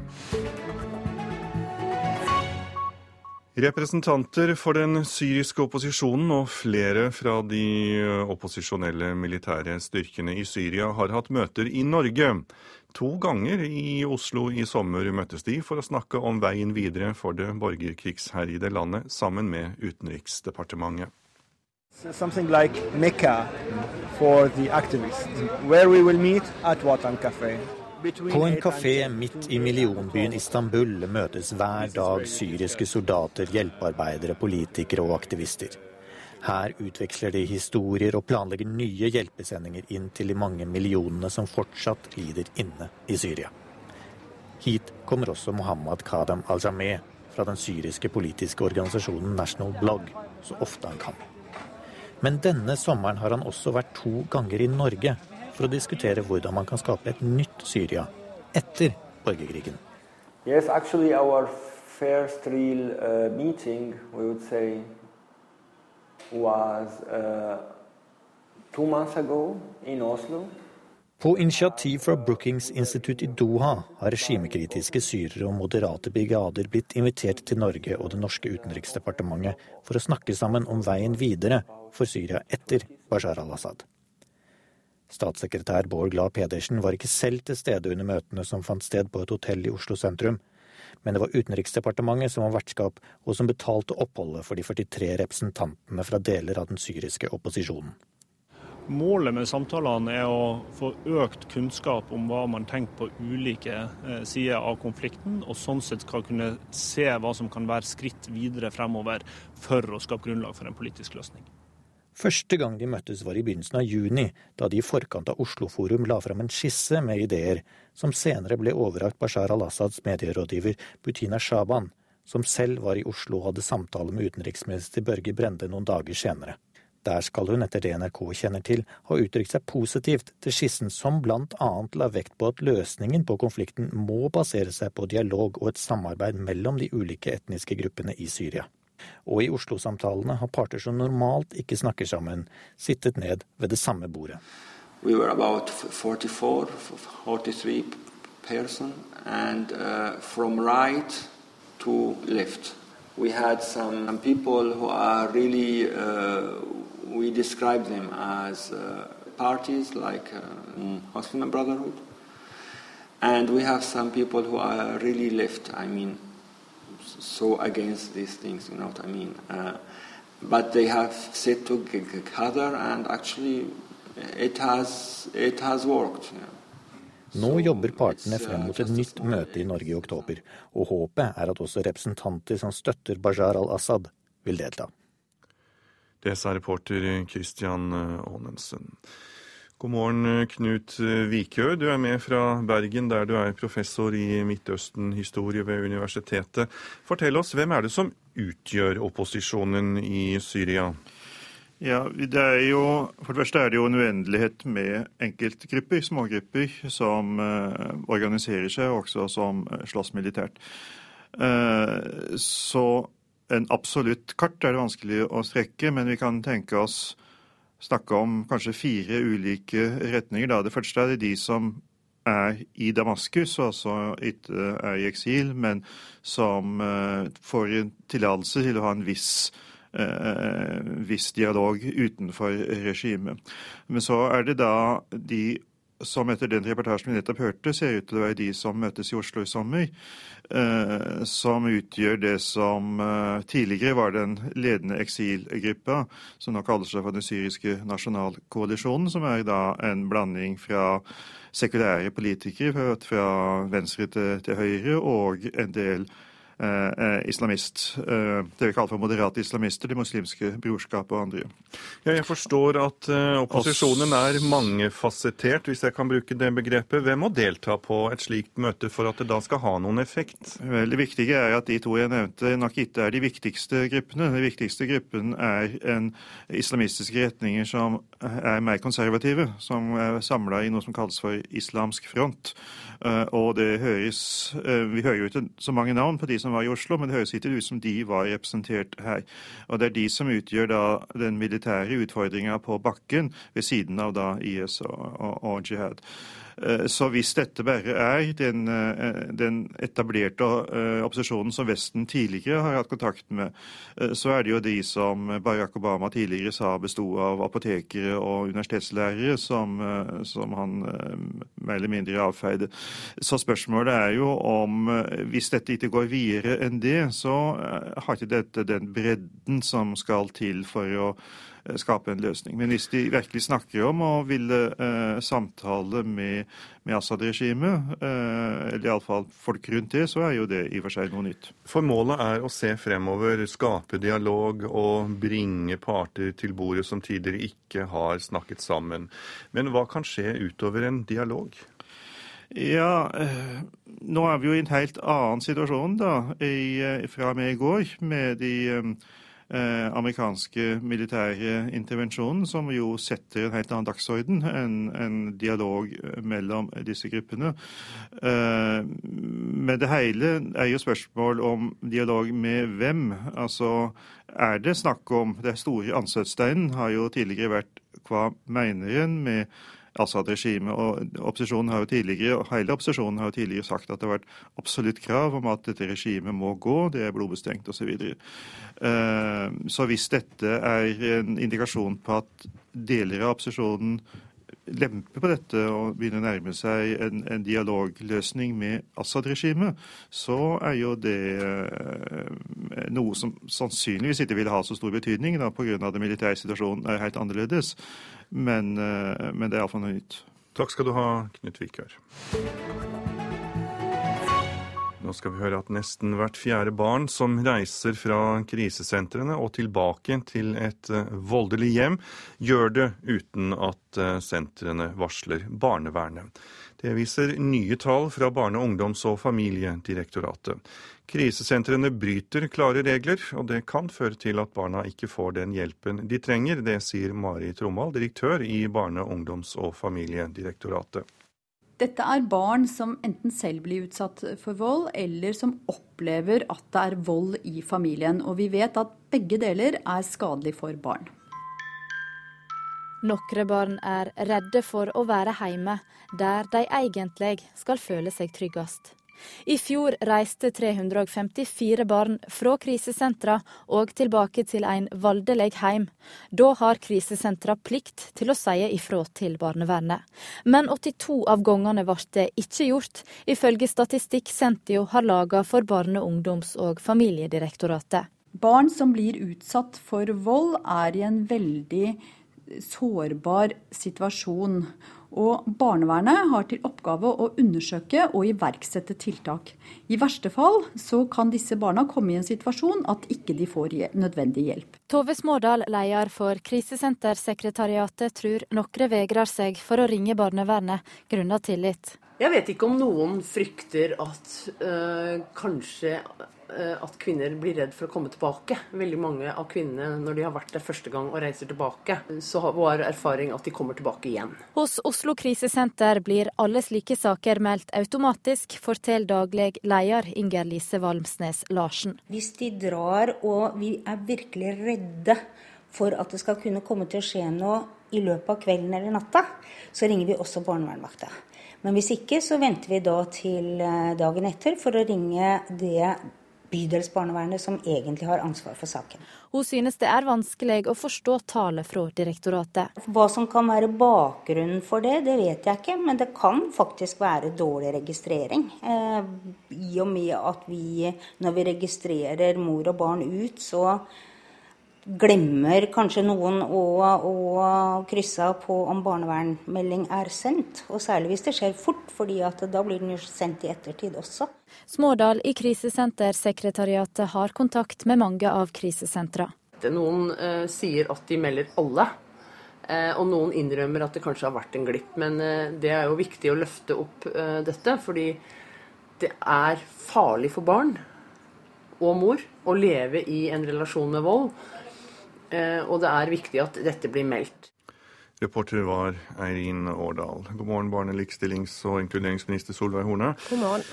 Representanter for den syriske opposisjonen og flere fra de opposisjonelle militære styrkene i Syria har hatt møter i Norge. To ganger i Oslo i sommer møttes de for å snakke om veien videre for det borgerkrigsherjede landet, sammen med Utenriksdepartementet. Something like Mecca for the activists, where we will meet at Watan Cafe. På en kafé midt i millionbyen Istanbul møtes hver dag syriske soldater, hjelpearbeidere, politikere og aktivister. Her utveksler de historier og planlegger nye hjelpesendinger inn til de mange millionene som fortsatt lider inne i Syria. Hit kommer også Mohammed Kadam al-Jameh fra den syriske politiske organisasjonen National Blog, så ofte han kan. Men denne sommeren har han også vært to ganger i Norge for å diskutere hvordan man kan skape et nytt Syria etter borgerkrigen. Yes, actually our first real uh, meeting, we would say was uh, two months ago in Oslo. På initiativ fra Brookings Institute i Doha har regimekritiske syrere og moderate brigader blitt invitert til Norge og det norske utenriksdepartementet for å snakke sammen om veien videre for Syria etter Bashar al-Assad. Statssekretær Bård Glad Pedersen var ikke selv til stede under møtene som fant sted på et hotell i Oslo sentrum, men det var Utenriksdepartementet som var vertskap, og som betalte oppholdet for de 43 representantene fra deler av den syriske opposisjonen. Målet med samtalene er å få økt kunnskap om hva man tenker på ulike eh, sider av konflikten, og sånn sett skal kunne se hva som kan være skritt videre fremover for å skape grunnlag for en politisk løsning. Første gang de møttes var i begynnelsen av juni, da de i forkant av Oslo Forum la fram en skisse med ideer, som senere ble overrakt Bashar al-Assads medierådgiver Butina Shaban, som selv var i Oslo og hadde samtale med utenriksminister Børge Brende noen dager senere. Der skal hun, etter det NRK kjenner til, ha uttrykt seg positivt til skissen som blant annet la vekt på at løsningen på konflikten må basere seg på dialog og et samarbeid mellom de ulike etniske gruppene i Syria. Og i Oslo-samtalene har parter som normalt ikke snakker sammen, sittet ned ved det samme bordet. We were about 44, 43 person, and uh, from right to left. We had some people who are really uh, we describe them as uh, parties like uh, Muslim Brotherhood. And we have some people who are really left, I mean, so against these things, you know what I mean? Uh, but they have set together and actually it has, it has worked. Yeah. Nå jobber partene frem mot et nytt møte i Norge i oktober, og håpet er at også representanter som støtter Bashar al-Assad, vil delta. Det sa reporter Christian Aanensen. God morgen, Knut Vikø. Du er med fra Bergen, der du er professor i Midtøsten-historie ved universitetet. Fortell oss, hvem er det som utgjør opposisjonen i Syria? Ja, det er jo, For det første er det jo en uendelighet med enkeltgrupper, smågrupper, som uh, organiserer seg, og også som uh, slåss militært. Uh, så en absolutt kart er det vanskelig å strekke, men vi kan tenke oss snakke om kanskje fire ulike retninger. Da. Det første er de som er i Damaskus, og altså ikke er i eksil, men som uh, får tillatelse til å ha en viss, eh, viss dialog utenfor regimet. Men så er det da de som etter den reportasjen vi nettopp hørte, ser ut til å være de som møtes i Oslo i sommer, eh, som utgjør det som eh, tidligere var den ledende eksilgruppa, som nå kaller seg for den syriske nasjonalkoalisjonen, som er da en blanding fra sekulære politikere fra, venstre til, til høyre og en del eh, islamist. Eh, det vi kaller for moderate islamister, Det muslimske brorskapet og andre. Ja, jeg forstår at opposisjonen er mangefasettert, hvis jeg kan bruke det begrepet. Hvem må delta på et slikt møte for at det da skal ha noen effekt? Vel, det viktige er at de to jeg nevnte nok ikke er de viktigste gruppene. Den viktigste gruppen er en islamistiske retninger som er mer konservative, som er samla i noe som kalles for islamsk front. Og det høres Vi hører jo ikke så mange navn på de som som var i Oslo, men det høres ikke ut som de var representert her. Og det er de som utgjør da den militære utfordringa på bakken, ved siden av da IS og, og, og jihad. Eh, så hvis dette bare er den, eh, den, etablerte eh, opposisjonen som Vesten tidligere har hatt kontakt med, så er det jo de som Barack Obama tidligere sa besto av apotekere og universitetslærere, som, som han mer eller mindre avfeide. Så spørsmålet er jo om hvis dette ikke går videre enn det, så har ikke dette den bredden som skal til for å skape en løsning. Men hvis de virkelig snakker om å ville eh, samtale med, med Assad-regimet, eh, eller iallfall folk rundt det, så er jo det i og for seg noe nytt. For målet er å se fremover, skape dialog og bringe parter til bordet som tidligere ikke har snakket sammen. Men hva kan skje utover en dialog? Ja, eh, nå er vi jo i en helt annen situasjon da, i, fra og med i går, med de eh, amerikanske militære intervensjonen, som jo setter en helt annen dagsorden enn en dialog mellom disse gruppene. Eh, men det hele er jo spørsmål om dialog med hvem. Altså, er det snakk om Det store anstøtsteinen har jo tidligere vært hva mener en med Assad-regimet. Og opposisjonen har jo tidligere, hele opposisjonen har jo tidligere sagt at det har vært absolutt krav om at dette regimet må gå, det er blodbestengt osv. Så. Eh, så hvis dette er en indikasjon på at deler av opposisjonen lemper på dette og begynner å nærme seg en, en dialogløsning med Assad-regimet, så er jo det eh, noe som sannsynligvis ikke vil ha så stor betydning da, at den militære situasjonen er helt annerledes. Men, eh, men det er iallfall noe nytt. Takk skal du ha, Knut Vikør. Nå skal vi høre at nesten hvert fjerde barn som reiser fra krisesentrene og tilbake til et eh, voldelig hjem, gjør det uten at eh, sentrene varsler barnevernet. Det viser nye tall fra Barne-, ungdoms- og familiedirektoratet. Krisesentrene bryter klare regler, og det kan føre til at barna ikke får den hjelpen de trenger. Det sier Mari Trommald, direktør i Barne-, ungdoms- og familiedirektoratet. Dette er barn som enten selv blir utsatt for vold, eller som opplever at det er vold i familien. Og vi vet at begge deler er skadelig for barn. Noen barn er redde for å være hjemme, der de egentlig skal føle seg tryggest. I fjor reiste 354 barn fra krisesentra og tilbake til en voldelig heim. Da har krisesentra plikt til å si ifra til barnevernet. Men 82 av gangene ble det ikke gjort, ifølge statistikk Sentio har laga for Barne-, ungdoms- og familiedirektoratet. Barn som blir utsatt for vold, er i en veldig sårbar situasjon. Og barnevernet har til oppgave å undersøke og iverksette tiltak. I verste fall så kan disse barna komme i en situasjon at ikke de får nødvendig hjelp. Tove Smådal, leder for Krisesentersekretariatet, tror noen vegrer seg for å ringe barnevernet grunnet tillit. Jeg vet ikke om noen frykter at øh, kanskje at kvinner blir redd for å komme tilbake. Veldig mange av kvinnene, når de har vært der første gang og reiser tilbake, så var erfaring at de kommer tilbake igjen. Hos Oslo krisesenter blir alle slike saker meldt automatisk, forteller daglig leder Inger Lise Valmsnes Larsen. Hvis de drar og vi er virkelig redde for at det skal kunne komme til å skje noe i løpet av kvelden eller natta, så ringer vi også barnevernvakta. Men hvis ikke, så venter vi da til eh, dagen etter for å ringe det bydelsbarnevernet som egentlig har ansvar for saken. Hun synes det er vanskelig å forstå tallet fra direktoratet. Hva som kan være bakgrunnen for det, det vet jeg ikke. Men det kan faktisk være dårlig registrering. Eh, I og med at vi, når vi registrerer mor og barn ut, så glemmer kanskje noen å, å krysse på om barnevernmelding er sendt. Og særlig hvis det skjer fort, fordi da blir den jo sendt i ettertid også. Smådal i Krisesentersekretariatet har kontakt med mange av krisesentra. Noen eh, sier at de melder alle, eh, og noen innrømmer at det kanskje har vært en glipp. Men eh, det er jo viktig å løfte opp eh, dette, fordi det er farlig for barn og mor å leve i en relasjon med vold. Eh, og det er viktig at dette blir meldt. Reporter var Eirin Årdal. God morgen, barne-, likestillings- og inkluderingsminister Solveig Horne. God morgen.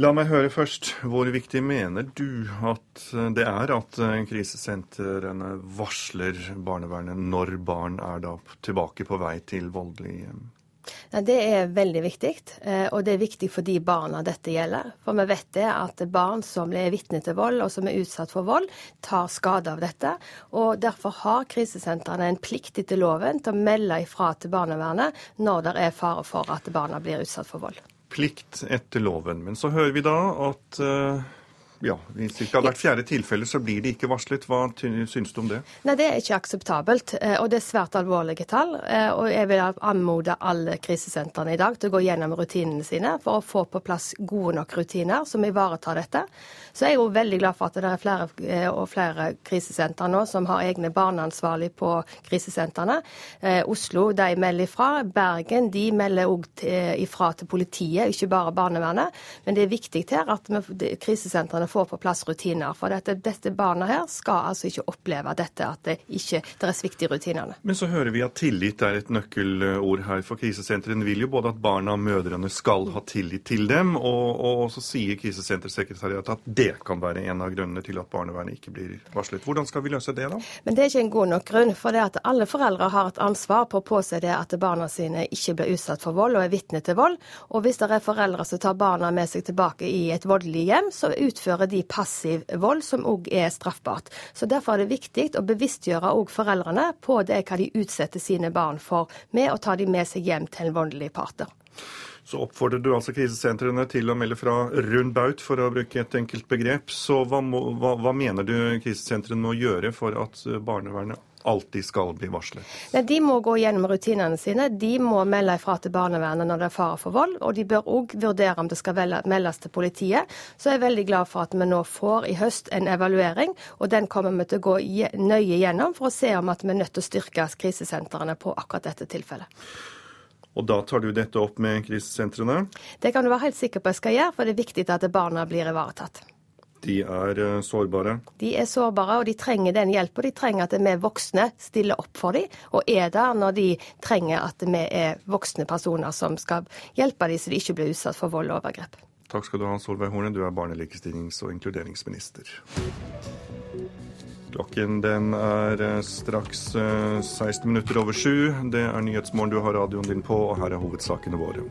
La meg høre først, hvor viktig mener du at det er at krisesentrene varsler barnevernet når barn er da tilbake på vei til voldelig hjem? Det er veldig viktig, eh, og det er viktig for de barna dette gjelder. For vi vet det at barn som er vitne til vold, og som er utsatt for vold, tar skade av dette. Og derfor har krisesentrene en plikt etter loven til å melde ifra til barnevernet når det er fare for at barna blir utsatt for vold. Plikt etter loven. Men så hører vi da at uh ja, I ca. hvert fjerde tilfelle så blir det ikke varslet. Hva syns du om det? Nei, Det er ikke akseptabelt, eh, og det er svært alvorlige tall. Eh, og Jeg vil anmode alle krisesentrene i dag til å gå gjennom rutinene sine for å få på plass gode nok rutiner som ivaretar dette. Så jeg er jo veldig glad for at det er flere eh, og flere krisesenter nå som har egne barneansvarlig på krisesentrene. Oslo de melder ifra. Bergen de melder òg ifra til politiet, ikke bare barnevernet. Men det er viktig her at krisesentrene får på plass rutiner. For dette, dette barna her skal altså ikke oppleve dette, at det ikke det er svikt i rutinene. Men så hører vi at tillit er et nøkkelord her for krisesentrene. vil jo både at barna og mødrene skal ha tillit til dem, og, og så sier krisesentersekretariatet at det kan være en av grunnene til at barnevernet ikke blir varslet. Hvordan skal vi løse det, da? Men det er ikke en god nok grunn. For det at alle foreldre har et ansvar på å påse det at barna sine ikke blir utsatt for vold og er vitne til vold. Og hvis det er foreldre som tar barna med seg tilbake i et voldelig hjem, så utfører de passiv vold, som òg er straffbart. Så Derfor er det viktig å bevisstgjøre òg foreldrene på det hva de utsetter sine barn for, med å ta dem med seg hjem til en voldelig partner. Så oppfordrer du altså krisesentrene til å melde fra rund baut, for å bruke et enkelt begrep. Så hva, hva, hva mener du krisesentrene må gjøre for at barnevernet alltid skal bli varslet? Nei, de må gå gjennom rutinene sine. De må melde ifra til barnevernet når det er fare for vold. Og de bør òg vurdere om det skal meldes til politiet. Så jeg er veldig glad for at vi nå får i høst en evaluering, og den kommer vi til å gå nøye gjennom for å se om at vi er nødt til å styrke krisesentrene på akkurat dette tilfellet. Og da tar du dette opp med krisesentrene? Det kan du være helt sikker på jeg skal gjøre, for det er viktig at barna blir ivaretatt. De er eh, sårbare? De er sårbare, og de trenger den hjelpa. De trenger at vi voksne stiller opp for dem, og er der når de trenger at vi er voksne personer som skal hjelpe dem så de ikke blir utsatt for vold og overgrep. Takk skal du ha, Solveig Horne. Du er barne-, likestillings- og inkluderingsminister. Klokken den er eh, straks 16 eh, minutter over sju. Det er Nyhetsmorgen du har radioen din på, og her er hovedsakene våre.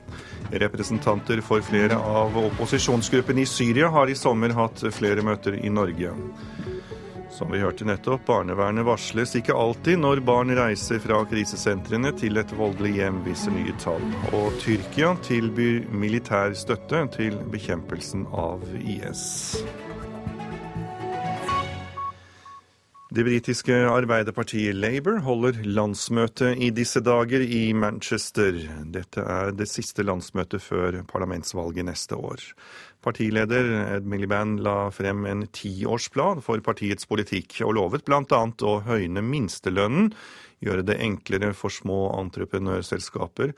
Representanter for flere av opposisjonsgruppene i Syria har i sommer hatt flere møter i Norge. Som vi hørte nettopp, barnevernet varsles ikke alltid når barn reiser fra krisesentrene til et voldelig hjem, viser nye tall. Og Tyrkia tilbyr militær støtte til bekjempelsen av IS. Det britiske arbeiderpartiet Labour holder landsmøte i disse dager i Manchester. Dette er det siste landsmøtet før parlamentsvalget neste år. Partileder Ed Miliband la frem en tiårsplan for partiets politikk, og lovet bl.a. å høyne minstelønnen, gjøre det enklere for små entreprenørselskaper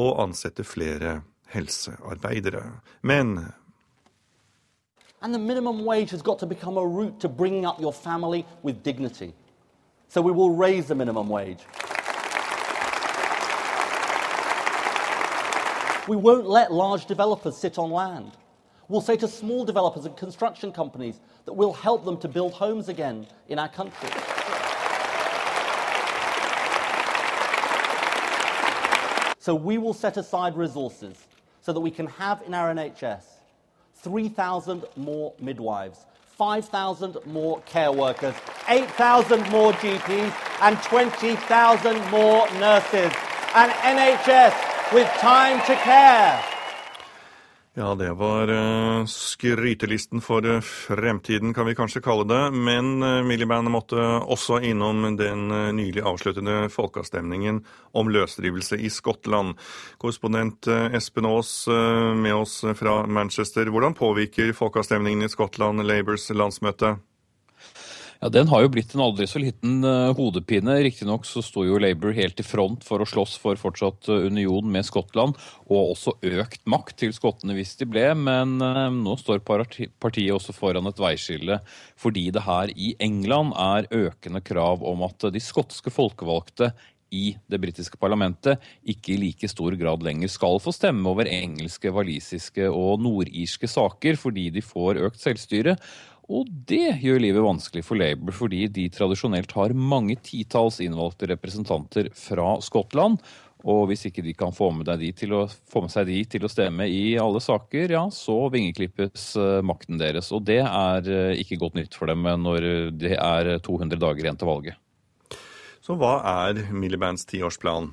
og ansette flere helsearbeidere. Men And the minimum wage has got to become a route to bringing up your family with dignity. So we will raise the minimum wage. We won't let large developers sit on land. We'll say to small developers and construction companies that we'll help them to build homes again in our country. So we will set aside resources so that we can have in our NHS 3,000 more midwives, 5,000 more care workers, 8,000 more GPs, and 20,000 more nurses. An NHS with time to care. Ja, det var uh, skrytelisten for uh, fremtiden, kan vi kanskje kalle det. Men Millibandet måtte også innom den nylig avsluttede folkeavstemningen om løsrivelse i Skottland. Korrespondent Espen Aas med oss fra Manchester. Hvordan påvirker folkeavstemningen i Skottland Labours landsmøte? Ja, Den har jo blitt en aldri så liten uh, hodepine. Riktignok så sto jo Labour helt i front for å slåss for fortsatt uh, union med Skottland, og også økt makt til skottene hvis de ble, men uh, nå står partiet også foran et veiskille fordi det her i England er økende krav om at de skotske folkevalgte i det britiske parlamentet ikke i like stor grad lenger skal få stemme over engelske, walisiske og nordirske saker fordi de får økt selvstyre. Og det gjør livet vanskelig for Labour, fordi de tradisjonelt har mange titalls innvalgte representanter fra Skottland. Og hvis ikke de kan få med, å, få med, seg de til å stemme i alle saker, ja, så vingeklippes eh, makten deres. Og det er eh, ikke godt nytt for dem når det er 200 dager igjen til valget. Så hva er Millibands tiårsplan?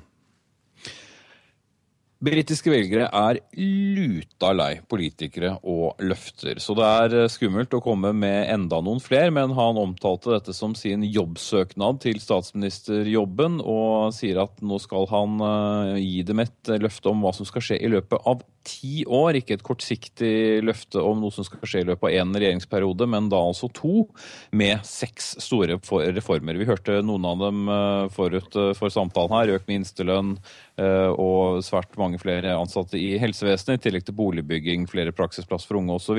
Britiske velgere er luta lei politikere og løfter, så det er eh, skummelt å komme med enda noen fler, men han omtalte dette som sin jobbsøknad til statsministerjobben, og sier at nå skal han eh, gi dem et løfte om hva som skal skje i løpet av ti år. Ikke et kortsiktig løfte om noe som skal skje i løpet av én regjeringsperiode, men da altså to, med seks store reformer. Vi hørte noen av dem eh, forut eh, for samtalen her. Økt minstelønn og svært mange flere ansatte i helsevesenet, i tillegg til boligbygging, flere praksisplass for unge osv.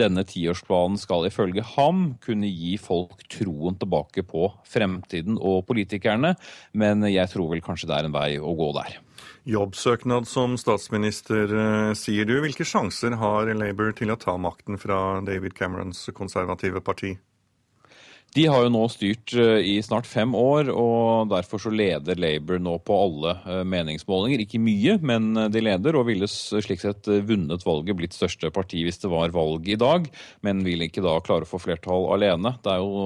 Denne tiårsplanen skal ifølge ham kunne gi folk troen tilbake på fremtiden og politikerne, men jeg tror vel kanskje det er en vei å gå der. Jobbsøknad som statsminister, eh, sier du. Hvilke sjanser har Labour til å ta makten fra David Camerons konservative parti? De har jo nå styrt eh, i snart fem år, og derfor så leder Labour nå på alle eh, meningsmålinger. Ikke mye, men eh, de leder, og ville slik sett vunnet valget, blitt største parti hvis det var valg i dag, men vil ikke da klare å få flertall alene. Det er jo,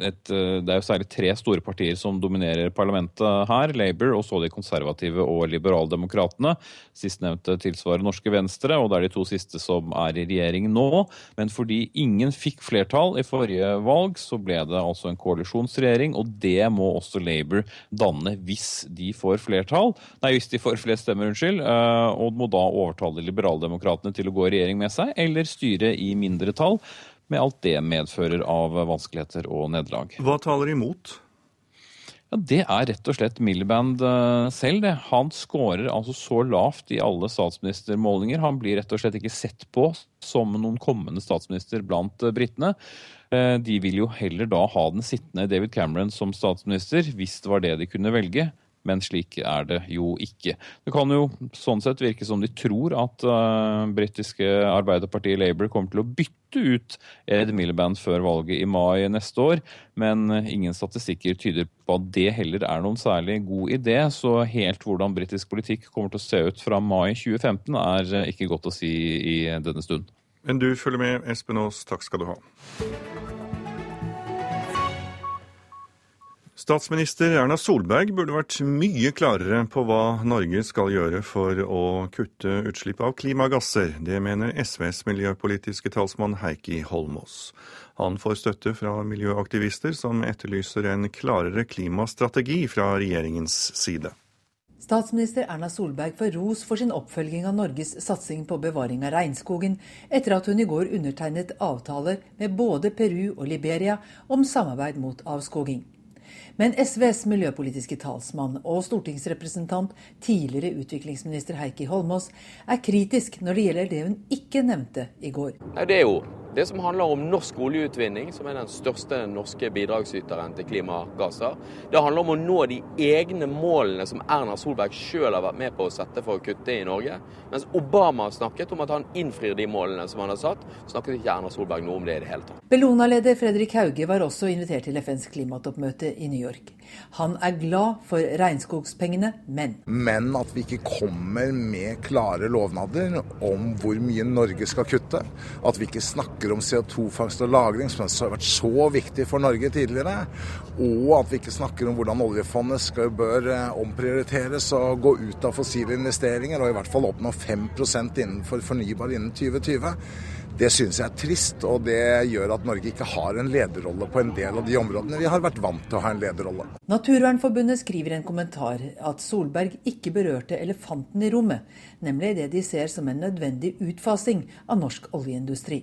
et, det er jo særlig tre store partier som dominerer parlamentet her, Labour og så de konservative og liberaldemokratene. Sistnevnte tilsvarer Norske Venstre, og det er de to siste som er i regjering nå. Men fordi ingen fikk flertall i forrige valg, så ble det det altså en koalisjonsregjering, og det må også Labour danne hvis de får flertall. Nei, hvis de får flest stemmer, unnskyld. Eh, og må da overtale liberaldemokratene til å gå i regjering med seg, eller styre i mindretall, med alt det medfører av vanskeligheter og nederlag. Hva taler imot? Ja, Det er rett og slett Miliband eh, selv. det. Han scorer altså så lavt i alle statsministermålinger. Han blir rett og slett ikke sett på som noen kommende statsminister blant eh, britene. Eh, de vil jo heller da ha den sittende David Cameron som statsminister, hvis det var det de kunne velge. Men slik er det jo ikke. Det kan jo sånn sett virke som de tror at uh, britiske Arbeiderpartiet Labour kommer til å bytte ut Ed Miliband før valget i mai neste år, men ingen statistikker tyder på at det heller er noen særlig god idé. Så helt hvordan britisk politikk kommer til å se ut fra mai 2015 er ikke godt å si i denne stund. Men du følger med, Espen Aas. Takk skal du ha. Statsminister Erna Solberg burde vært mye klarere på hva Norge skal gjøre for å kutte utslipp av klimagasser. Det mener SVs miljøpolitiske talsmann Heikki Holmås. Han får støtte fra miljøaktivister som etterlyser en klarere klimastrategi fra regjeringens side. Statsminister Erna Solberg får ros for sin oppfølging av Norges satsing på bevaring av regnskogen, etter at hun i går undertegnet avtaler med både Peru og Liberia om samarbeid mot avskoging. Men SVs miljøpolitiske talsmann og stortingsrepresentant, tidligere utviklingsminister Heikki Holmås, er kritisk når det gjelder det hun ikke nevnte i går. Det er jo det som handler om norsk oljeutvinning, som er den største norske bidragsyteren til klimagasser. Det handler om å nå de egne målene som Erna Solberg sjøl har vært med på å sette for å kutte i Norge. Mens Obama snakket om at han innfrir de målene som han har satt, snakket ikke Erna Solberg noe om det i det hele tatt. Bellona-leder Fredrik Hauge var også invitert til FNs klimatoppmøte i New York. Han er glad for regnskogspengene, men Men at vi ikke kommer med klare lovnader om hvor mye Norge skal kutte. At vi ikke snakker snakker om CO2-fangst og -lagring, som har vært så viktig for Norge tidligere, og at vi ikke snakker om hvordan oljefondet skal, bør eh, omprioriteres og gå ut av fossile investeringer, og i hvert fall oppnå 5% innenfor fornybar innen 2020. Det syns jeg er trist, og det gjør at Norge ikke har en lederrolle på en del av de områdene vi har vært vant til å ha en lederrolle. Naturvernforbundet skriver i en kommentar at Solberg ikke berørte elefanten i rommet, nemlig det de ser som en nødvendig utfasing av norsk oljeindustri.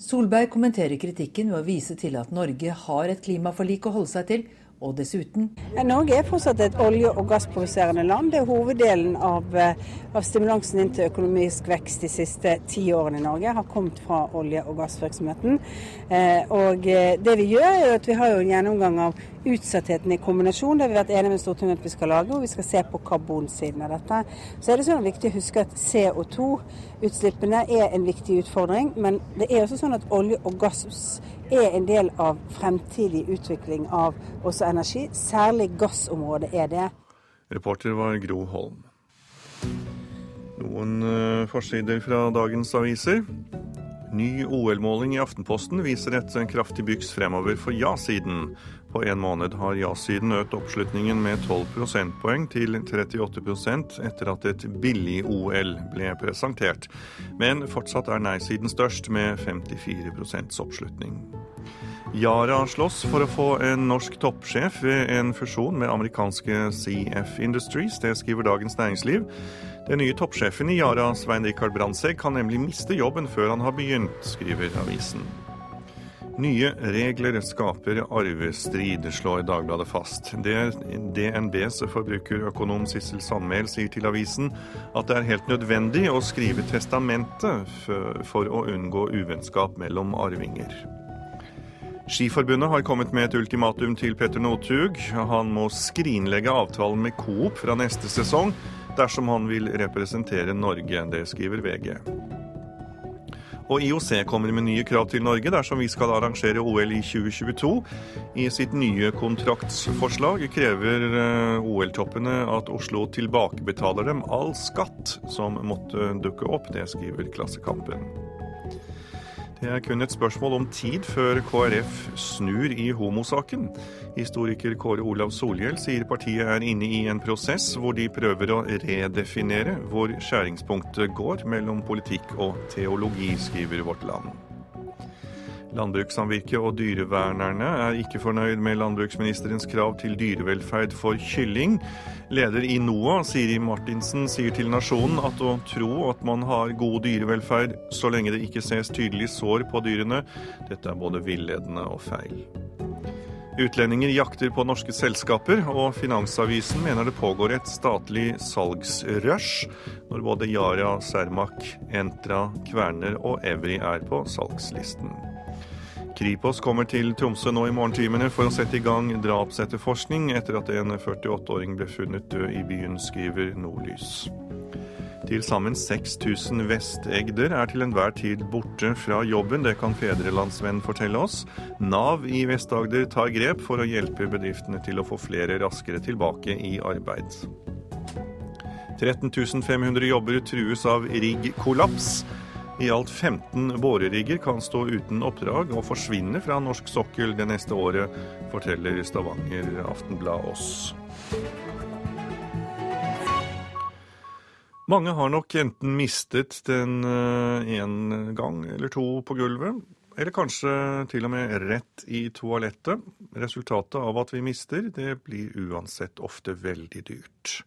Solberg kommenterer kritikken ved å vise til at Norge har et klimaforlik å holde seg til, og dessuten Norge er fortsatt et olje- og gassproduserende land. Det er hoveddelen av, eh, av, stimulansen inn til økonomisk vekst de siste ti årene i Norge har kommet fra olje- og gassvirksomheten. Eh, og eh, det vi gjør, er at vi har en gjennomgang av utsattheten i kombinasjon. Det har vi vært enige med Stortinget at vi skal lage, og vi skal se på karbonsiden av dette. Så er det sånn viktig å huske at CO2-utslippene er en viktig utfordring. Men det er også sånn at olje og gass er en del av fremtidig utvikling av også energi. Særlig gassområdet er det. Reporter var Gro Holm. Noen uh, forsider fra dagens aviser. Ny OL-måling i Aftenposten viser et kraftig byks fremover for ja-siden. På en måned har ja-siden økt oppslutningen med 12 prosentpoeng til 38% etter at et billig-OL ble presentert. Men fortsatt er nei-siden størst, med 54% oppslutning. Yara slåss for å få en norsk toppsjef ved en fusjon med amerikanske CF Industries. Det skriver Dagens Næringsliv. Den nye toppsjefen i Yara, Svein Rikard Brandtzæg, kan nemlig miste jobben før han har begynt, skriver avisen. Nye regler skaper arvestrid, slår Dagbladet fast. DNBs forbrukerøkonom Sissel Sandmæl sier til avisen at det er helt nødvendig å skrive testamentet for å unngå uvennskap mellom arvinger. Skiforbundet har kommet med et ultimatum til Petter Northug. Han må skrinlegge avtalen med Coop fra neste sesong dersom han vil representere Norge. Det skriver VG. Og IOC kommer med nye krav til Norge dersom vi skal arrangere OL i 2022. I sitt nye kontraktsforslag krever eh, OL-toppene at Oslo tilbakebetaler dem all skatt som måtte dukke opp. Det skriver Klassekampen. Det er kun et spørsmål om tid før KrF snur i homosaken. Historiker Kåre Olav Solhjell sier partiet er inne i en prosess hvor de prøver å redefinere hvor skjæringspunktet går mellom politikk og teologi, skriver Vårt Land. Landbrukssamvirket og dyrevernerne er ikke fornøyd med landbruksministerens krav til dyrevelferd for kylling. Leder i NOAH, Siri Martinsen, sier til Nasjonen at å tro at man har god dyrevelferd så lenge det ikke ses tydelig sår på dyrene, dette er både villedende og feil. Utlendinger jakter på norske selskaper, og Finansavisen mener det pågår et statlig salgsrush når både Yara, Cermaq, Entra, Kverner og Evry er på salgslisten. Kripos kommer til Tromsø nå i morgentimene for å sette i gang drapsetterforskning etter at en 48-åring ble funnet død i byen, skriver Nordlys. Til sammen 6000 vestegder er til enhver tid borte fra jobben. Det kan Fedrelandsvenn fortelle oss. Nav i Vest-Agder tar grep for å hjelpe bedriftene til å få flere raskere tilbake i arbeid. 13 500 jobber trues av riggkollaps. I alt 15 borerigger kan stå uten oppdrag og forsvinne fra norsk sokkel det neste året, forteller Stavanger Aftenblad oss. Mange har nok enten mistet den en gang eller to på gulvet, eller kanskje til og med rett i toalettet. Resultatet av at vi mister, det blir uansett ofte veldig dyrt.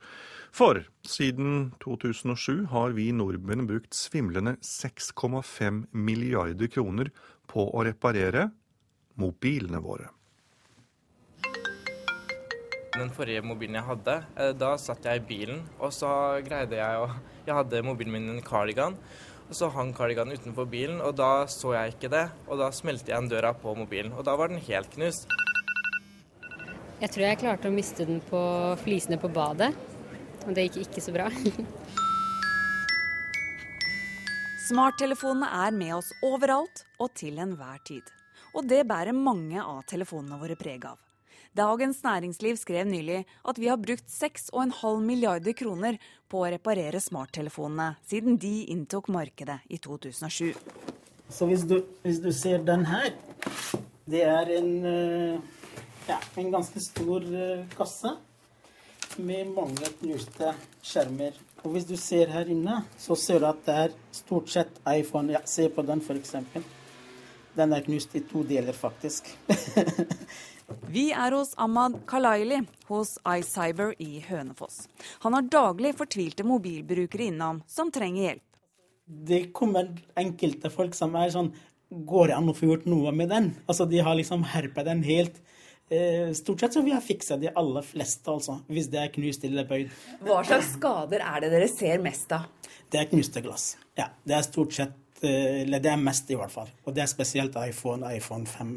For siden 2007 har vi nordmenn brukt svimlende 6,5 milliarder kroner på å reparere mobilene våre. Den forrige mobilen jeg hadde, da satt jeg i bilen, og så greide jeg å Jeg hadde mobilen min i en cardigan, så hang kardiganen utenfor bilen, og da så jeg ikke det. Og da smelte jeg en døra på mobilen, og da var den helt knust. Jeg tror jeg klarte å miste den på flisene på badet, og det gikk ikke så bra. (laughs) Smarttelefonene er med oss overalt og til enhver tid. Og det bærer mange av telefonene våre preg av. Dagens Næringsliv skrev nylig at vi har brukt 6,5 milliarder kroner på å reparere smarttelefonene siden de inntok markedet i 2007. Så hvis du, hvis du ser den her, det er en, ja, en ganske stor kasse med mange knuste skjermer. Og hvis du ser her inne, så ser du at det er stort sett iPhone. Ja, se på den, f.eks. Den er knust i to deler, faktisk. (laughs) Vi er hos Ahmad Kalaili hos iCyber i Hønefoss. Han har daglig fortvilte mobilbrukere innom som trenger hjelp. Det kommer enkelte folk som er sånn Går det an å få gjort noe med den? Altså, De har liksom herpa den helt. Eh, stort sett så vi har fiksa de aller fleste, altså. Hvis det er knust eller bøyd. Hva slags skader er det dere ser mest av? Det er knuste glass. Ja, det er stort sett Eller det er mest, i hvert fall. Og det er spesielt iPhone, iPhone 5,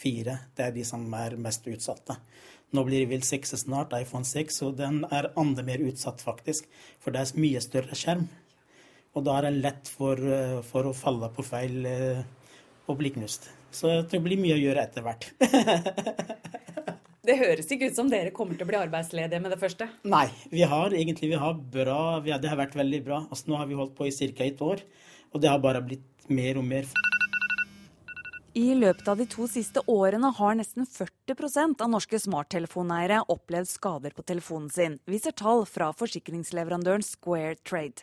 4. Det er de som er mest utsatte. Nå blir vel 6 snart, iPhone 6, og den er enda mer utsatt, faktisk. For det er mye større skjerm. Og da er det lett for, for å falle på feil og bli knust. Så det blir mye å gjøre etter hvert. (laughs) det høres ikke ut som dere kommer til å bli arbeidsledige med det første? Nei, vi har egentlig vi har bra, vi har, det har vært veldig bra. Altså, nå har vi holdt på i ca. et år, og det har bare blitt mer og mer. I løpet av de to siste årene har nesten 40% av norske smarttelefoneiere opplevd skader på telefonen sin, viser tall fra forsikringsleverandøren Square Trade.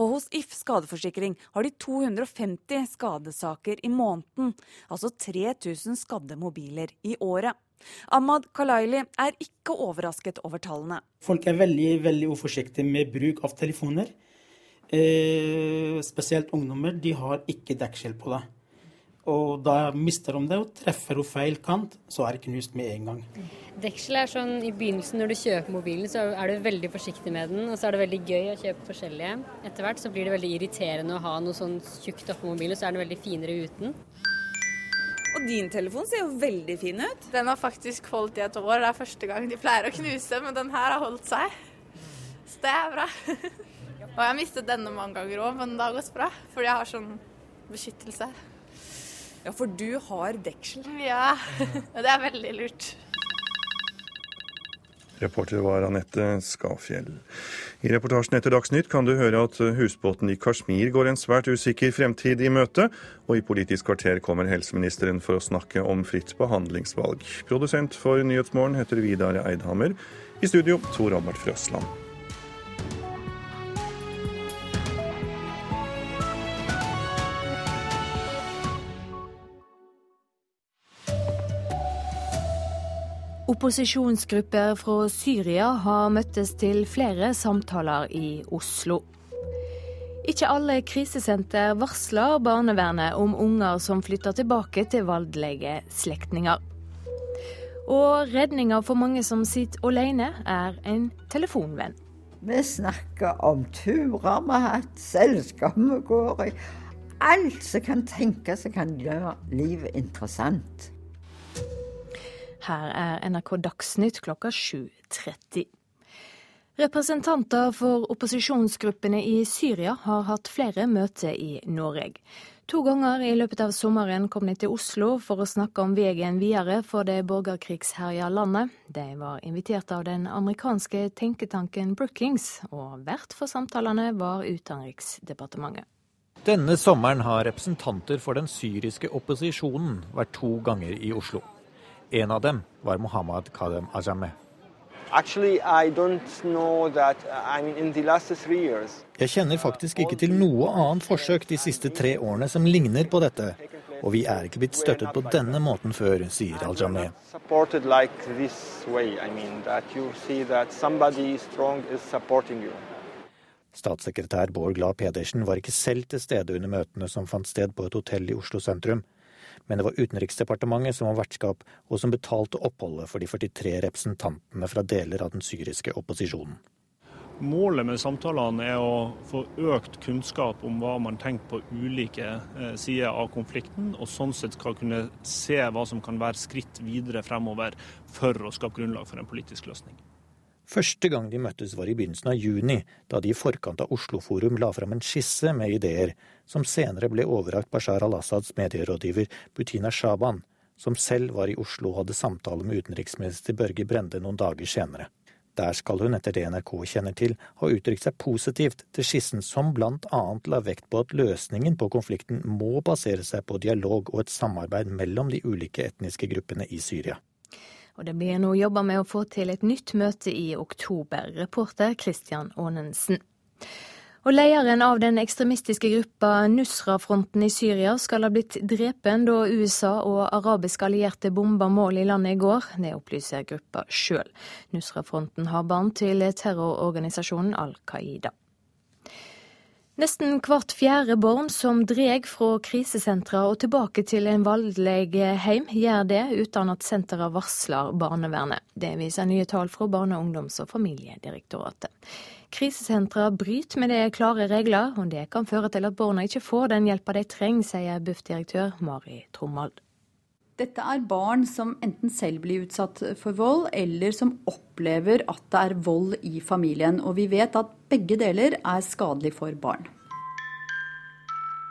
Og hos If skadeforsikring har de 250 skadesaker i måneden, altså 3000 skadde mobiler i året. Ahmad Kalaili er ikke overrasket over tallene. Folk er veldig, veldig uforsiktige med bruk av telefoner. Eh, spesielt ungdommer. De har ikke dekkskjell på det. Og da mister de det, og treffer hun feil kant, så er det knust med en gang. Dekselet er sånn i begynnelsen når du kjøper mobilen, så er du veldig forsiktig med den. Og så er det veldig gøy å kjøpe forskjellige. Etter hvert så blir det veldig irriterende å ha noe sånn tjukt oppå mobilen, så er den veldig finere uten. Og din telefon ser jo veldig fin ut. Den har faktisk holdt i et år. Det er første gang de pleier å knuse, men den her har holdt seg. Så det er bra. Og jeg har mistet denne mange ganger òg, men det har gått bra. Fordi jeg har sånn beskyttelse. Ja, for du har deksel. (laughs) Ja, det er veldig lurt. Reporter var Anette Skafjell. I reportasjen etter Dagsnytt kan du høre at husbåten i Kashmir går en svært usikker fremtid i møte, og i Politisk kvarter kommer helseministeren for å snakke om fritt behandlingsvalg. Produsent for Nyhetsmorgen heter Vidar Eidhammer. I studio Tor Albert Frøsland. Opposisjonsgrupper fra Syria har møttes til flere samtaler i Oslo. Ikke alle krisesenter varsler barnevernet om unger som flytter tilbake til voldelige slektninger. Og redninga for mange som sitter alene, er en telefonvenn. Vi snakker om turer vi har hatt, selskap vi går i. Alt som kan tenkes som kan gjøre livet interessant. Her er NRK Dagsnytt klokka 7.30. Representanter for opposisjonsgruppene i Syria har hatt flere møter i Norge. To ganger i løpet av sommeren kom de til Oslo for å snakke om veien videre for det borgerkrigsherja landet. De var invitert av den amerikanske tenketanken Brookings, og vert for samtalene var Utenriksdepartementet. Denne sommeren har representanter for den syriske opposisjonen vært to ganger i Oslo. En av dem var Mohammed Kadem Ajameh. Years, Jeg kjenner faktisk ikke til noe annet forsøk de siste tre årene som ligner på dette. Og vi er ikke blitt støttet på denne måten før, sier Al-Jameh. Statssekretær Bård Glad Pedersen var ikke selv til stede under møtene som fant sted på et hotell i Oslo sentrum. Men det var Utenriksdepartementet som var vertskap, og som betalte oppholdet for de 43 representantene fra deler av den syriske opposisjonen. Målet med samtalene er å få økt kunnskap om hva man tenker på ulike eh, sider av konflikten, og sånn sett skal kunne se hva som kan være skritt videre fremover for å skape grunnlag for en politisk løsning. Første gang de møttes var i begynnelsen av juni, da de i forkant av Oslo Forum la fram en skisse med ideer, som senere ble overrakt Bashar al-Assads medierådgiver Butina Shaban, som selv var i Oslo og hadde samtale med utenriksminister Børge Brende noen dager senere. Der skal hun, etter det NRK kjenner til, ha uttrykt seg positivt til skissen som blant annet la vekt på at løsningen på konflikten må basere seg på dialog og et samarbeid mellom de ulike etniske gruppene i Syria. Og det blir nå jobba med å få til et nytt møte i oktober. Reporter Christian Aanensen. Og Lederen av den ekstremistiske gruppa Nusra-fronten i Syria skal ha blitt drepen da USA og arabiske allierte bomba mål i landet i går. Det opplyser gruppa sjøl. Nusra-fronten har barn til terrororganisasjonen Al Qaida. Nesten hvert fjerde barn som dreg fra krisesentra og tilbake til en voldelig heim, gjør det uten at senteret varsler barnevernet. Det viser nye tall fra Barne-, ungdoms- og familiedirektoratet. Krisesentra bryter med det klare regler, og det kan føre til at barna ikke får den hjelpa de trenger, sier BUF-direktør Mari Trommald. Dette er barn som enten selv blir utsatt for vold, eller som opplever at det er vold i familien. Og vi vet at begge deler er skadelig for barn.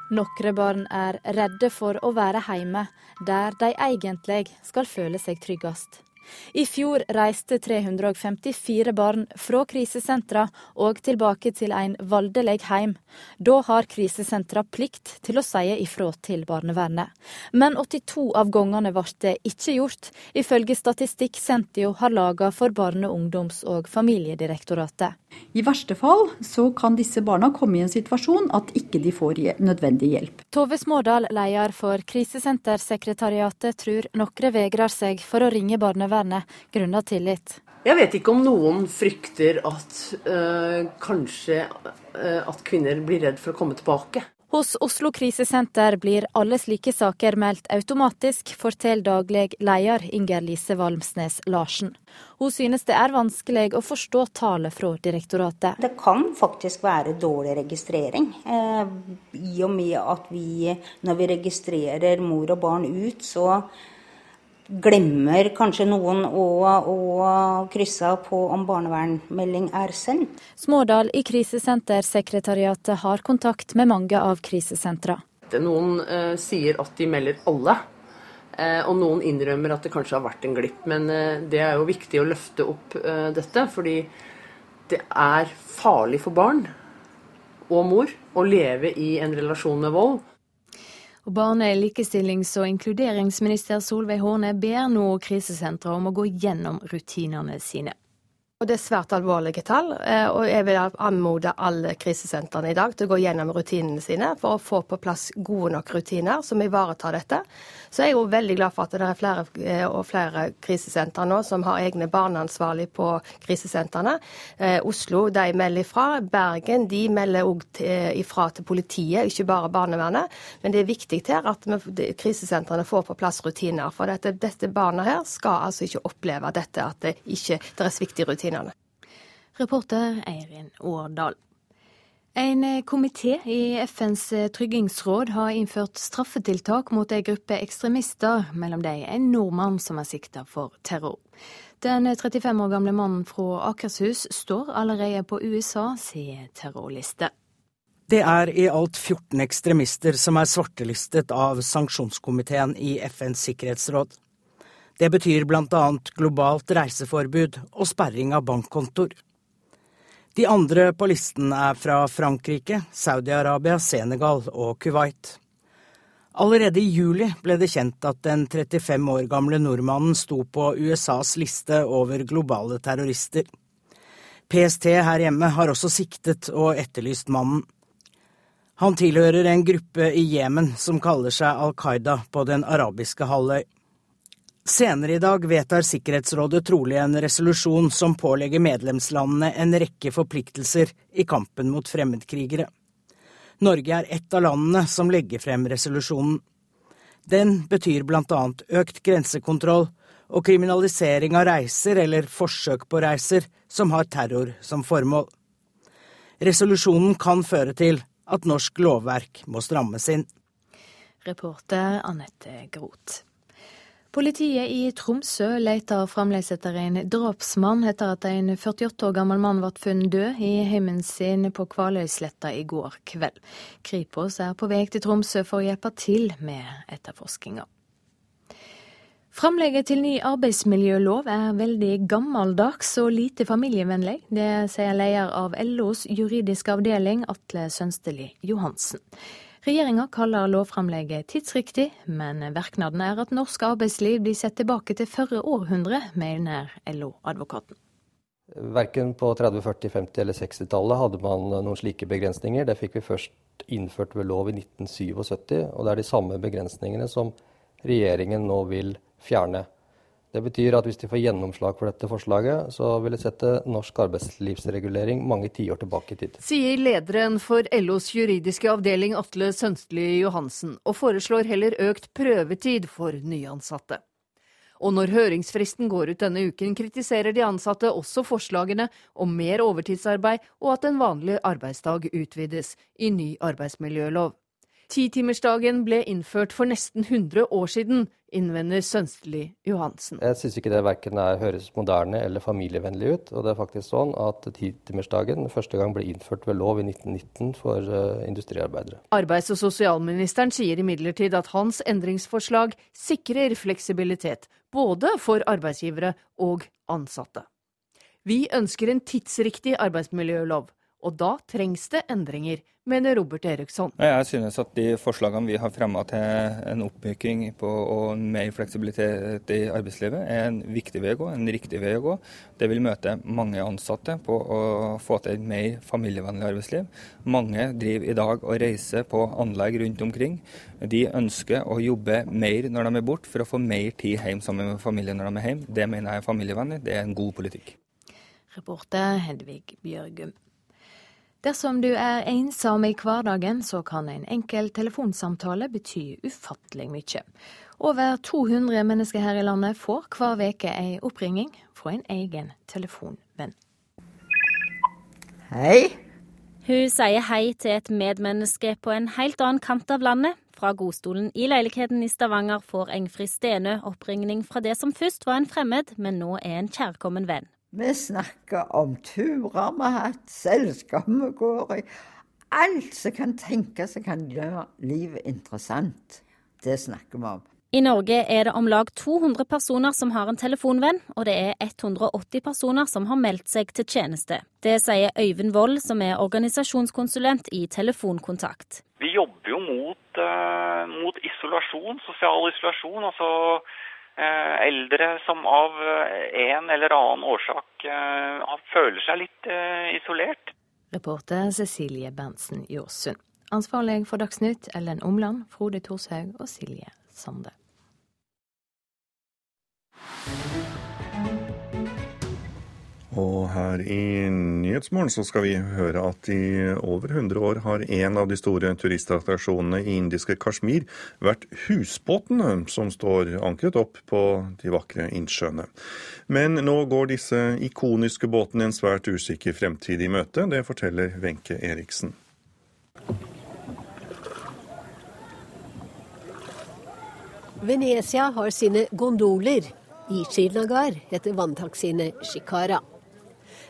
Noen barn er redde for å være hjemme, der de egentlig skal føle seg tryggest. I fjor reiste 354 barn fra krisesentra og tilbake til en voldelig heim. Da har krisesentra plikt til å si ifra til barnevernet. Men 82 av gangene ble det ikke gjort, ifølge statistikk Sentio har laga for Barne-, ungdoms- og familiedirektoratet. I verste fall så kan disse barna komme i en situasjon at ikke de får nødvendig hjelp. Tove Smådal, leder for Krisesentersekretariatet, tror noen vegrer seg for å ringe barnevernet grunnet tillit. Jeg vet ikke om noen frykter at øh, kanskje øh, at kvinner blir redd for å komme tilbake. Hos Oslo krisesenter blir alle slike saker meldt automatisk, forteller daglig leder Inger Lise Valmsnes Larsen. Hun synes det er vanskelig å forstå tallet fra direktoratet. Det kan faktisk være dårlig registrering. Eh, I og med at vi, når vi registrerer mor og barn ut, så glemmer kanskje noen å, å krysse på om barnevernmelding er sendt. Smådal i Krisesentersekretariatet har kontakt med mange av krisesentra. Noen eh, sier at de melder alle, eh, og noen innrømmer at det kanskje har vært en glipp. Men eh, det er jo viktig å løfte opp eh, dette, fordi det er farlig for barn og mor å leve i en relasjon med vold. Og Barne-, likestillings- og inkluderingsminister Solveig Horne ber nå krisesentre om å gå gjennom rutinene sine. Og Det er svært alvorlige tall, eh, og jeg vil anmode alle krisesentrene i dag til å gå gjennom rutinene sine for å få på plass gode nok rutiner som ivaretar dette. Så jeg er jo veldig glad for at det er flere eh, og flere krisesentre nå som har egne barneansvarlige på krisesentrene. Eh, Oslo de melder ifra. Bergen de melder òg ifra til politiet, ikke bare barnevernet. Men det er viktig her at krisesentrene får på plass rutiner. For dette, dette barna her skal altså ikke oppleve dette, at det ikke det er svikt i rutinene rutinene. Reporter Eirin Årdal. En komité i FNs tryggingsråd har innført straffetiltak mot ei gruppe ekstremister, mellom dem en nordmann som er sikta for terror. Den 35 år gamle mannen fra Akershus står allerede på USA sin terrorliste. Det er i alt 14 ekstremister som er svartelistet av sanksjonskomiteen i FNs sikkerhetsråd. Det betyr blant annet globalt reiseforbud og sperring av bankkontoer. De andre på listen er fra Frankrike, Saudi-Arabia, Senegal og Kuwait. Allerede i juli ble det kjent at den 35 år gamle nordmannen sto på USAs liste over globale terrorister. PST her hjemme har også siktet og etterlyst mannen. Han tilhører en gruppe i Jemen som kaller seg Al Qaida på den arabiske halvøy. Senere i dag vedtar Sikkerhetsrådet trolig en resolusjon som pålegger medlemslandene en rekke forpliktelser i kampen mot fremmedkrigere. Norge er ett av landene som legger frem resolusjonen. Den betyr blant annet økt grensekontroll og kriminalisering av reiser eller forsøk på reiser som har terror som formål. Resolusjonen kan føre til at norsk lovverk må strammes inn. Reporter Anette Groth. Politiet i Tromsø leter fremdeles etter en drapsmann etter at en 48 år gammel mann ble funnet død i heimen sin på Kvaløysletta i går kveld. Kripos er på vei til Tromsø for å hjelpe til med etterforskninga. Framlegget til ny arbeidsmiljølov er veldig gammeldags og lite familievennlig. Det sier leder av LOs juridiske avdeling, Atle Sønsteli Johansen. Regjeringa kaller lovframlegget tidsriktig, men verknaden er at norsk arbeidsliv blir sett tilbake til forrige århundre, mener LO-advokaten. Verken på 30-, 40-, 50- eller 60-tallet hadde man noen slike begrensninger. Det fikk vi først innført ved lov i 1977, og det er de samme begrensningene som regjeringen nå vil fjerne. Det betyr at hvis de får gjennomslag for dette forslaget, så vil det sette norsk arbeidslivsregulering mange tiår tilbake i tid. Sier lederen for LOs juridiske avdeling Atle Sønstli Johansen, og foreslår heller økt prøvetid for nyansatte. Og når høringsfristen går ut denne uken, kritiserer de ansatte også forslagene om mer overtidsarbeid og at en vanlig arbeidsdag utvides i ny arbeidsmiljølov. Titimersdagen ble innført for nesten 100 år siden, innvender Sønsteli Johansen. Jeg syns ikke det verken er, høres moderne eller familievennlig ut. Og det er faktisk sånn at titimersdagen første gang ble innført ved lov i 1919 for uh, industriarbeidere. Arbeids- og sosialministeren sier imidlertid at hans endringsforslag sikrer fleksibilitet, både for arbeidsgivere og ansatte. Vi ønsker en tidsriktig arbeidsmiljølov, og da trengs det endringer, mener Robert Eriksson. Jeg synes at de forslagene vi har fremma til en oppmyking på, og mer fleksibilitet i arbeidslivet, er en viktig vei å gå, en riktig vei å gå. Det vil møte mange ansatte på å få til et mer familievennlig arbeidsliv. Mange driver i dag og reiser på anlegg rundt omkring. De ønsker å jobbe mer når de er borte, for å få mer tid hjemme sammen med familien når de er hjemme. Det mener jeg er familievennlig, det er en god politikk. Reporter Hedvig Bjørgum. Dersom du er ensom i hverdagen, så kan en enkel telefonsamtale bety ufattelig mye. Over 200 mennesker her i landet får hver uke ei oppringing fra en egen telefonvenn. Hei. Hun sier hei til et medmenneske på en helt annen kant av landet. Fra godstolen i leiligheten i Stavanger får Engfrid Stenø oppringning fra det som først var en fremmed, men nå er en kjærkommen venn. Vi snakker om turer vi har hatt, selskap vi går i. Alt som kan tenkes som kan gjøre livet interessant. Det snakker vi om. I Norge er det om lag 200 personer som har en telefonvenn, og det er 180 personer som har meldt seg til tjeneste. Det sier Øyvind Wold, som er organisasjonskonsulent i Telefonkontakt. Vi jobber jo mot, eh, mot isolasjon, sosial isolasjon. altså eldre som av eh, en eller annen årsak eh, føler seg litt isolert. Reporter Cecilie Berntsen Jåsund. Ansvarlig for Dagsnytt Ellen Omland, Frode Thorshaug og Silje Sande. Og her i Nyhetsmorgen så skal vi høre at i over 100 år har en av de store turistattraksjonene i indiske Kashmir vært husbåtene som står ankret opp på de vakre innsjøene. Men nå går disse ikoniske båtene en svært usikker fremtid i møte. Det forteller Wenche Eriksen. Venezia har sine gondoler. I Srinagar heter vanntaxiene shikara.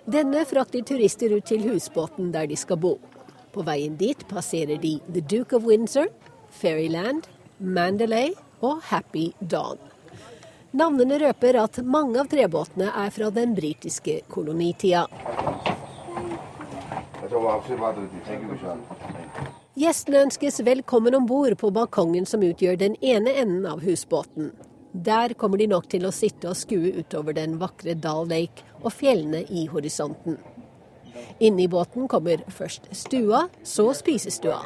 Denne frakter turister ut til husbåten der de skal bo. På veien dit passerer de The Duke of Windsor, Fairyland, Mandalay og Happy Dawn. Navnene røper at mange av trebåtene er fra den britiske kolonitida. Gjestene ønskes velkommen om bord på balkongen som utgjør den ene enden av husbåten. Der kommer de nok til å sitte og skue utover den vakre Dal Lake og fjellene i horisonten. Inne i båten kommer først stua, så spisestua.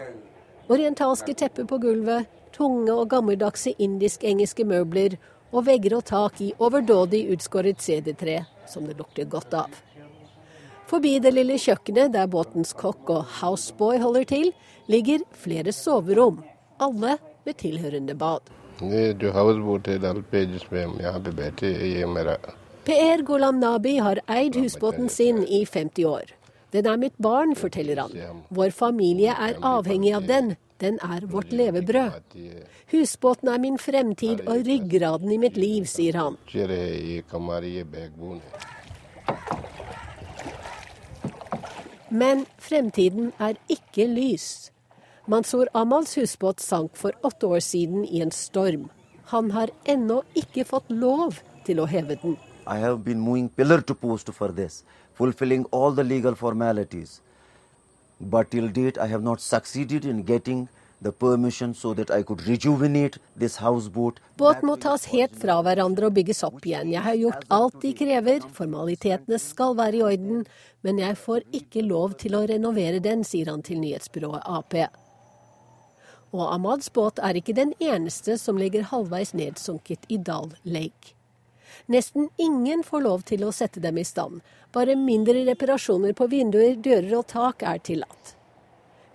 Orientalske tepper på gulvet, tunge og gammeldagse indisk-engelske møbler og vegger og tak i overdådig utskåret cd-tre, som det lukter godt av. Forbi det lille kjøkkenet der båtens kokk og houseboy holder til, ligger flere soverom, alle med tilhørende bad. Per Golam Nabi har eid husbåten sin i 50 år. Den er mitt barn, forteller han. Vår familie er avhengig av den. Den er vårt levebrød. Husbåten er min fremtid og ryggraden i mitt liv, sier han. Men fremtiden er ikke lys. Mansour Amals husbåt sank for åtte år siden i en storm. Han har ennå ikke fått lov til å heve den. I have been moving pillar to post for this, fulfilling all the legal formalities. But till date, I have not succeeded in getting the permission so that I could rejuvenate this houseboat. Båt må tas helt fra hverandre og bygges opp igjen. Jeg har gjort alt de krever, formalitetene skal være i orden, men jeg får ikke lov til å renovere den, sier han til nyhetsbyrået Ap. Og Ahmads båt er ikke den eneste som ligger halvveis nedsunket i Dal Lake. Nesten ingen får lov til å sette dem i stand. Bare mindre reparasjoner på vinduer, dører og tak er tillatt.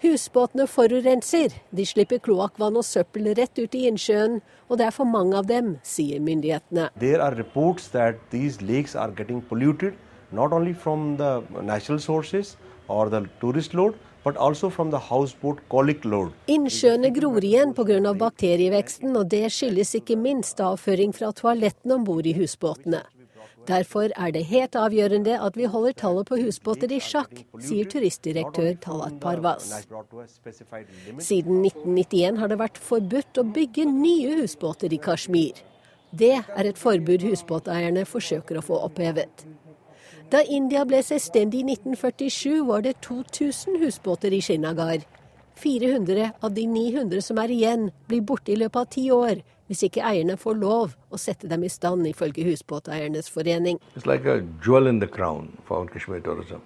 Husbåtene forurenser. De slipper kloakkvann og søppel rett ut i innsjøen, og det er for mange av dem, sier myndighetene. There are reports that these lakes are getting polluted, not only from the natural sources or Innsjøene gror igjen pga. bakterieveksten, og det skyldes ikke minst avføring fra toalettene om bord i husbåtene. Derfor er det helt avgjørende at vi holder tallet på husbåter i sjakk, sier turistdirektør Talat Parvas. Siden 1991 har det vært forbudt å bygge nye husbåter i Kashmir. Det er et forbud husbåteierne forsøker å få opphevet. Da India ble selvstendig i 1947, var det 2000 husbåter i Srinagar. 400 av de 900 som er igjen, blir borte i løpet av ti år, hvis ikke eierne får lov å sette dem i stand, ifølge Husbåteiernes forening. It's like a jewel in the crown for Kashmir tourism.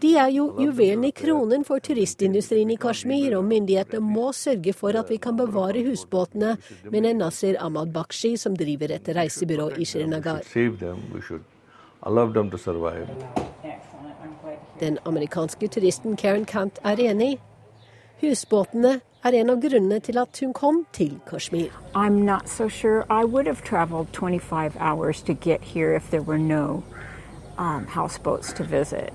De er jo juvelen i kronen for turistindustrien i Kashmir, og myndighetene må sørge for at vi kan bevare husbåtene, mener Nasir Ahmad Bakshi, som driver et reisebyrå i Srinagar. Den amerikanske turisten Karen Kant er enig. Husbåtene er en av grunnene til at hun kom til Kashmir. I'm not so sure I would have traveled 25 hours to get here if there were no um, houseboats to visit.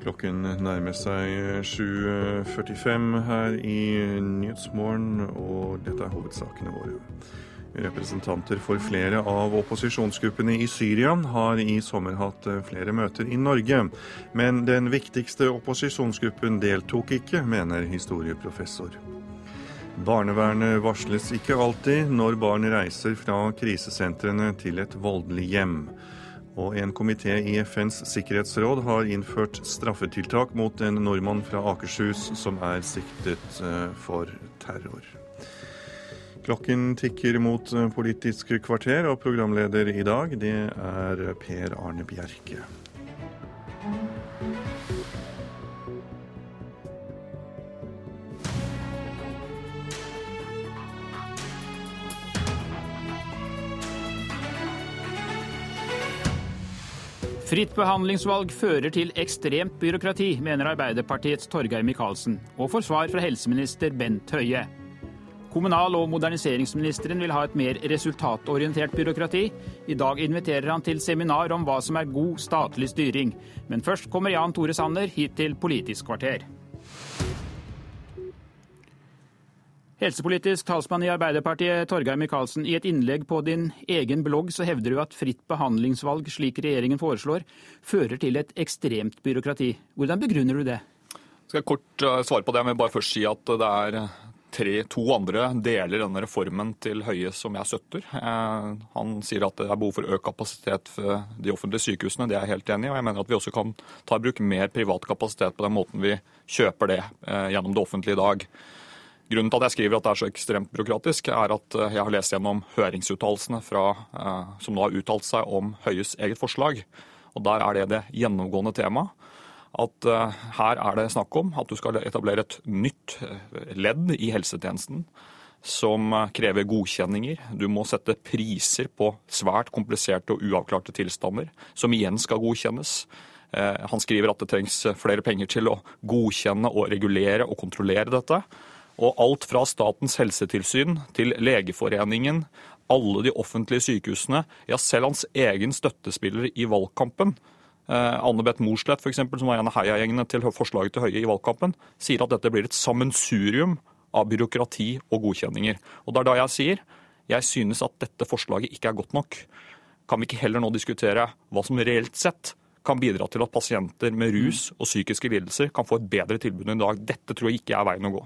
Klokken nærmer seg 7.45 her i Nyhetsmorgen, og dette er hovedsakene våre. Representanter for flere av opposisjonsgruppene i Syria har i sommer hatt flere møter i Norge. Men den viktigste opposisjonsgruppen deltok ikke, mener historieprofessor. Barnevernet varsles ikke alltid når barn reiser fra krisesentrene til et voldelig hjem. Og en komité i FNs sikkerhetsråd har innført straffetiltak mot en nordmann fra Akershus som er siktet eh, for terror. Klokken tikker mot Politisk kvarter, og programleder i dag det er Per Arne Bjerke. Fritt behandlingsvalg fører til ekstremt byråkrati, mener Arbeiderpartiets Torgeir Micaelsen, og får svar fra helseminister Bent Høie. Kommunal- og moderniseringsministeren vil ha et mer resultatorientert byråkrati. I dag inviterer han til seminar om hva som er god statlig styring. Men først kommer Jan Tore Sanner hit til Politisk kvarter. Helsepolitisk talsmann i Arbeiderpartiet, Torgeir Micaelsen. I et innlegg på din egen blogg så hevder du at fritt behandlingsvalg, slik regjeringen foreslår, fører til et ekstremt byråkrati. Hvordan begrunner du det? Skal jeg kort eh, svare på det, men bare først si at det er tre, to andre deler denne reformen til Høie som jeg støtter. Eh, han sier at det er behov for økt kapasitet for de offentlige sykehusene. Det er jeg helt enig i. Og jeg mener at vi også kan ta i bruk mer privat kapasitet på den måten vi kjøper det eh, gjennom det offentlige i dag. Grunnen til at jeg skriver at det er så ekstremt byråkratisk, er at eh, jeg har lest gjennom høringsuttalelsene som nå har uttalt seg om Høies eget forslag. Og Der er det det gjennomgående temaet. At uh, her er det snakk om at du skal etablere et nytt ledd i helsetjenesten som krever godkjenninger. Du må sette priser på svært kompliserte og uavklarte tilstander, som igjen skal godkjennes. Han skriver at det trengs flere penger til å godkjenne og regulere og kontrollere dette. Og alt fra Statens helsetilsyn til Legeforeningen, alle de offentlige sykehusene, ja selv hans egen støttespiller i valgkampen, eh, Anne Beth Morsleth, f.eks., som var en av heiagjengene til forslaget til Høie i valgkampen, sier at dette blir et sammensurium av byråkrati og godkjenninger. Og det er da jeg sier jeg synes at dette forslaget ikke er godt nok. Kan vi ikke heller nå diskutere hva som reelt sett kan bidra til at pasienter med rus og psykiske lidelser kan få et bedre tilbud enn i dag? Dette tror jeg ikke er veien å gå.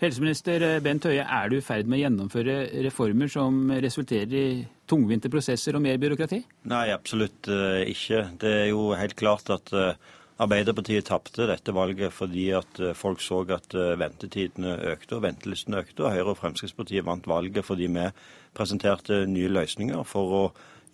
Helseminister Bent Høie, er du i ferd med å gjennomføre reformer som resulterer i tungvinte prosesser og mer byråkrati? Nei, absolutt eh, ikke. Det er jo helt klart at eh, Arbeiderpartiet tapte dette valget fordi at eh, folk så at ventetidene økte og ventelistene økte. Og Høyre og Fremskrittspartiet vant valget fordi vi presenterte nye løsninger for å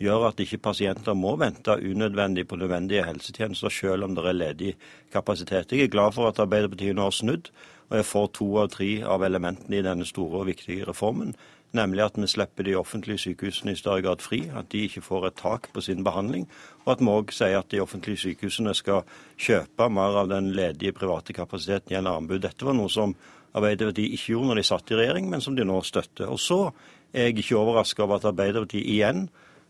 gjøre at ikke pasienter må vente unødvendig på nødvendige helsetjenester selv om det er ledig kapasitet. Jeg er glad for at Arbeiderpartiet nå har snudd og jeg får to av tre av elementene i denne store og viktige reformen. Nemlig at vi slipper de offentlige sykehusene i større grad fri, at de ikke får et tak på sin behandling. Og at vi òg sier at de offentlige sykehusene skal kjøpe mer av den ledige private kapasiteten gjennom anbud. Dette var noe som Arbeiderpartiet ikke gjorde når de satt i regjering, men som de nå støtter. Og så er jeg ikke overraska over at Arbeiderpartiet igjen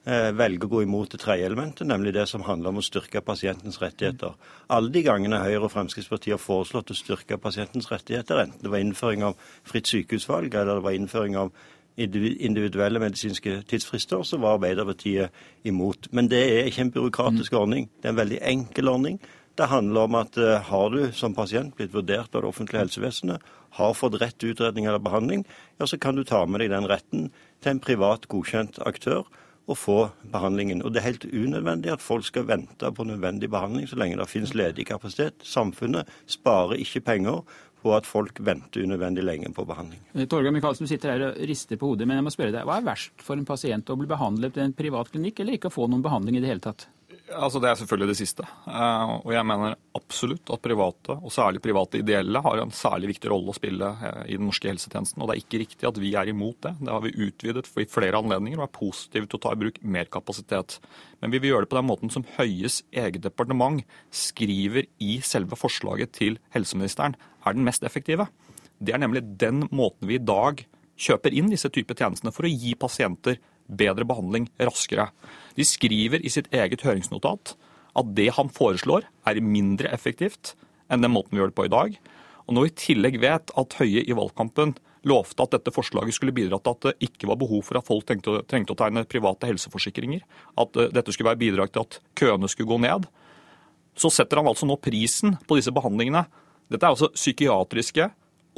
velger å gå imot det tredje elementet, nemlig det som handler om å styrke pasientens rettigheter. Alle de gangene Høyre og Fremskrittspartiet har foreslått å styrke pasientens rettigheter, enten det var innføring av fritt sykehusvalg eller det var innføring av individuelle medisinske tidsfrister, så var Arbeiderpartiet imot. Men det er ikke en byråkratisk mm. ordning. Det er en veldig enkel ordning. Det handler om at uh, har du som pasient blitt vurdert av det offentlige helsevesenet, har fått rett utredning eller behandling, ja, så kan du ta med deg den retten til en privat godkjent aktør og få behandlingen. Og Det er helt unødvendig at folk skal vente på nødvendig behandling så lenge det finnes ledig kapasitet. Samfunnet sparer ikke penger på at folk venter unødvendig lenge på behandling. Eh, Torgeir Micaelsen, du sitter her og rister på hodet, men jeg må spørre deg, hva er verst for en pasient å bli behandlet i en privat klinikk, eller ikke å få noen behandling i det hele tatt? Altså Det er selvfølgelig det siste. Eh, og jeg mener absolutt at private, og særlig private ideelle, har en særlig viktig rolle å spille eh, i den norske helsetjenesten. Og det er ikke riktig at vi er imot det. Det har vi utvidet i flere anledninger og er positive til å ta i bruk mer kapasitet. Men vi vil gjøre det på den måten som Høies eget departement skriver i selve forslaget til helseministeren er den mest effektive. Det er nemlig den måten vi i dag kjøper inn disse typer tjenestene for å gi pasienter bedre behandling raskere. De skriver i sitt eget høringsnotat at det han foreslår er mindre effektivt enn den måten vi gjør det på i dag. Og når vi i tillegg vet at Høie i valgkampen lovte at dette forslaget skulle bidra til at det ikke var behov for at folk trengte, trengte å tegne private helseforsikringer, at eh, dette skulle være bidrag til at køene skulle gå ned, så setter han altså nå prisen på disse behandlingene. Dette er altså psykiatriske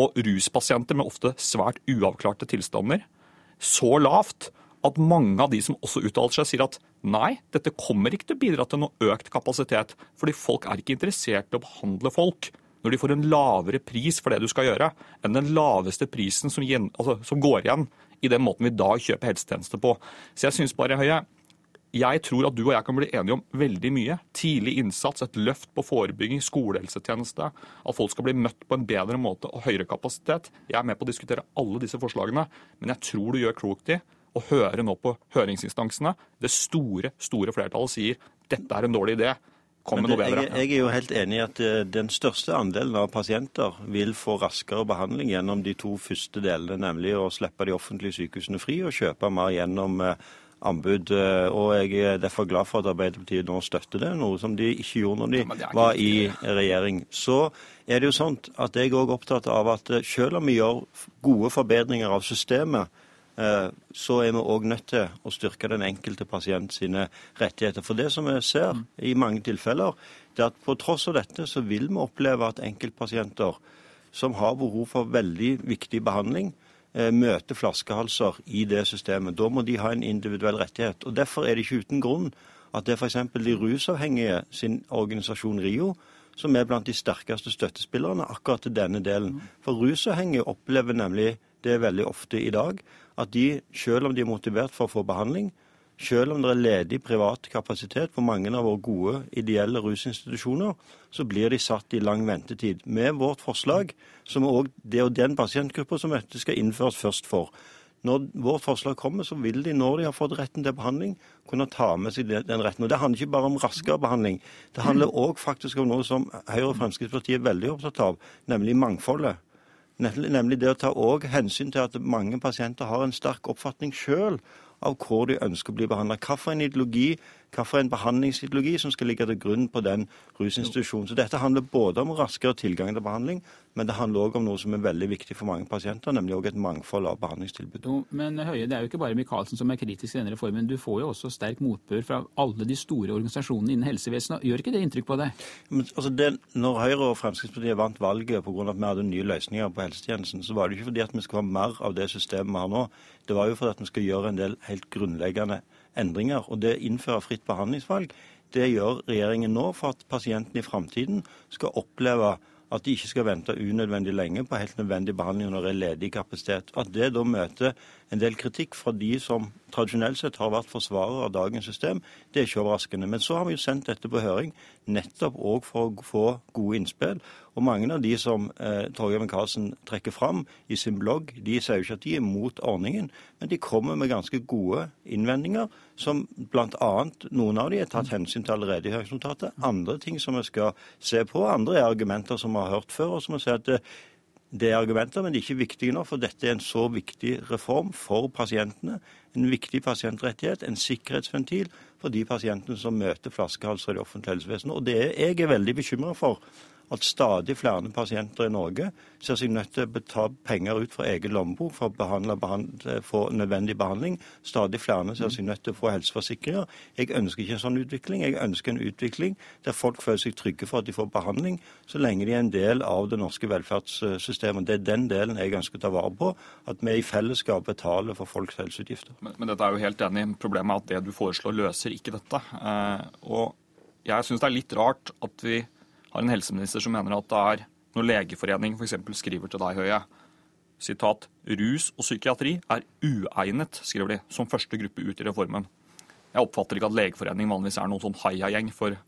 og ruspasienter med ofte svært uavklarte tilstander. Så lavt at mange av de som også uttaler seg, sier at nei, dette kommer ikke til å bidra til noe økt kapasitet. Fordi folk er ikke interessert i å behandle folk når de får en lavere pris for det du skal gjøre, enn den laveste prisen som, altså, som går igjen i den måten vi i dag kjøper helsetjenester på. Så jeg synes bare, Høie, jeg tror at du og jeg kan bli enige om veldig mye. Tidlig innsats, et løft på forebygging, skolehelsetjeneste. At folk skal bli møtt på en bedre måte og høyere kapasitet. Jeg er med på å diskutere alle disse forslagene, men jeg tror du gjør klokt i å høre nå på høringsinstansene. Det store, store flertallet sier dette er en dårlig idé. Kom med noe bedre. Jeg, jeg, er jo helt enig i at eh, den største andelen av pasienter vil få raskere behandling gjennom de to første delene, nemlig å slippe de offentlige sykehusene fri og kjøpe mer gjennom eh, anbud. Eh, og jeg er derfor glad for at Arbeiderpartiet nå støtter det, noe som de ikke gjorde når de var i regjering. Så er det jo sånn at jeg er òg opptatt av at selv om vi gjør gode forbedringer av systemet, så er vi òg nødt til å styrke den enkelte pasient sine rettigheter. For det som vi ser mm. i mange tilfeller, det er at på tross av dette så vil vi oppleve at enkeltpasienter som har behov for veldig viktig behandling, eh, møter flaskehalser i det systemet. Da må de ha en individuell rettighet. Og Derfor er det ikke uten grunn at det er f.eks. de rusavhengige sin organisasjon RIO som er blant de sterkeste støttespillerne akkurat til denne delen. Mm. For rusavhengige opplever nemlig det veldig ofte i dag at de, selv om de er motivert for å få behandling, selv om det er ledig privat kapasitet på mange av våre gode ideelle rusinstitusjoner, så blir de satt i lang ventetid. Med vårt forslag, som er det og den pasientgruppa som dette skal innføres først for. Når vårt forslag kommer, så vil de, når de har fått retten til behandling, kunne ta med seg den retten. Og Det handler ikke bare om raskere behandling. Det handler òg om noe som Høyre og Fremskrittspartiet er veldig opptatt av, nemlig mangfoldet. Nemlig det å ta hensyn til at mange pasienter har en sterk oppfatning sjøl av hvor de ønsker å bli behandla. Hvilken ideologi hvilken behandlingsideologi som skal ligge til grunn på den rusinstitusjonen. Så Dette handler både om raskere tilgang til behandling, men det handler òg om noe som er veldig viktig for mange pasienter, nemlig også et mangfold av behandlingstilbud. Jo, men Høie, det er jo ikke bare Micaelsen som er kritisk til denne reformen. Du får jo også sterk motbør fra alle de store organisasjonene innen helsevesenet. Gjør ikke det inntrykk på deg? Men, altså det, når Høyre og Fremskrittspartiet vant valget pga. at vi hadde nye løsninger på helsetjenesten, så var det ikke fordi at vi skulle ha mer av det systemet vi har nå. Det var jo fordi at vi skal gjøre en del helt grunnleggende endringer. Og det å innføre fritt behandlingsvalg, det gjør regjeringen nå for at pasientene i framtiden skal oppleve at de ikke skal vente unødvendig lenge på helt nødvendig behandling når det er ledig kapasitet. At det da møter en del kritikk fra de som tradisjonelt sett har vært forsvarere av dagens system, det er ikke overraskende. Men så har vi jo sendt dette på høring nettopp òg for å få gode innspill. Og mange av de som eh, Torgeir Micaelsen trekker fram i sin blogg, de sier jo ikke at de er mot ordningen, men de kommer med ganske gode innvendinger, som bl.a. noen av de er tatt hensyn til allerede i høringsnotatet. Andre ting som vi skal se på, andre er argumenter som vi har hørt før, og som vi ser at Det er argumenter, men de er ikke viktige nå, for dette er en så viktig reform for pasientene. En viktig pasientrettighet, en sikkerhetsventil for de pasientene som møter flaskehalser i det offentlige helsevesenet. Og det jeg er veldig bekymra for at stadig flere pasienter i Norge ser seg nødt til å betale penger ut fra egen lommebok for å behandle, behandle, få nødvendig behandling. Stadig flere ser seg nødt til å få helseforsikringer. Jeg ønsker ikke en sånn utvikling. Jeg ønsker en utvikling der folk føler seg trygge for at de får behandling, så lenge de er en del av det norske velferdssystemet. Det er den delen jeg ønsker å ta vare på. At vi i fellesskap betaler for folks helseutgifter. Men, men dette er jo helt enig. Problemet er at det du foreslår, løser ikke dette. Eh, og jeg syns det er litt rart at vi har en helseminister som mener at det er når Legeforeningen f.eks. skriver til deg, Høie, sitat, rus og psykiatri er uegnet, skriver de, som første gruppe ut i reformen. Jeg oppfatter ikke at Legeforeningen vanligvis er noen sånn heiagjeng for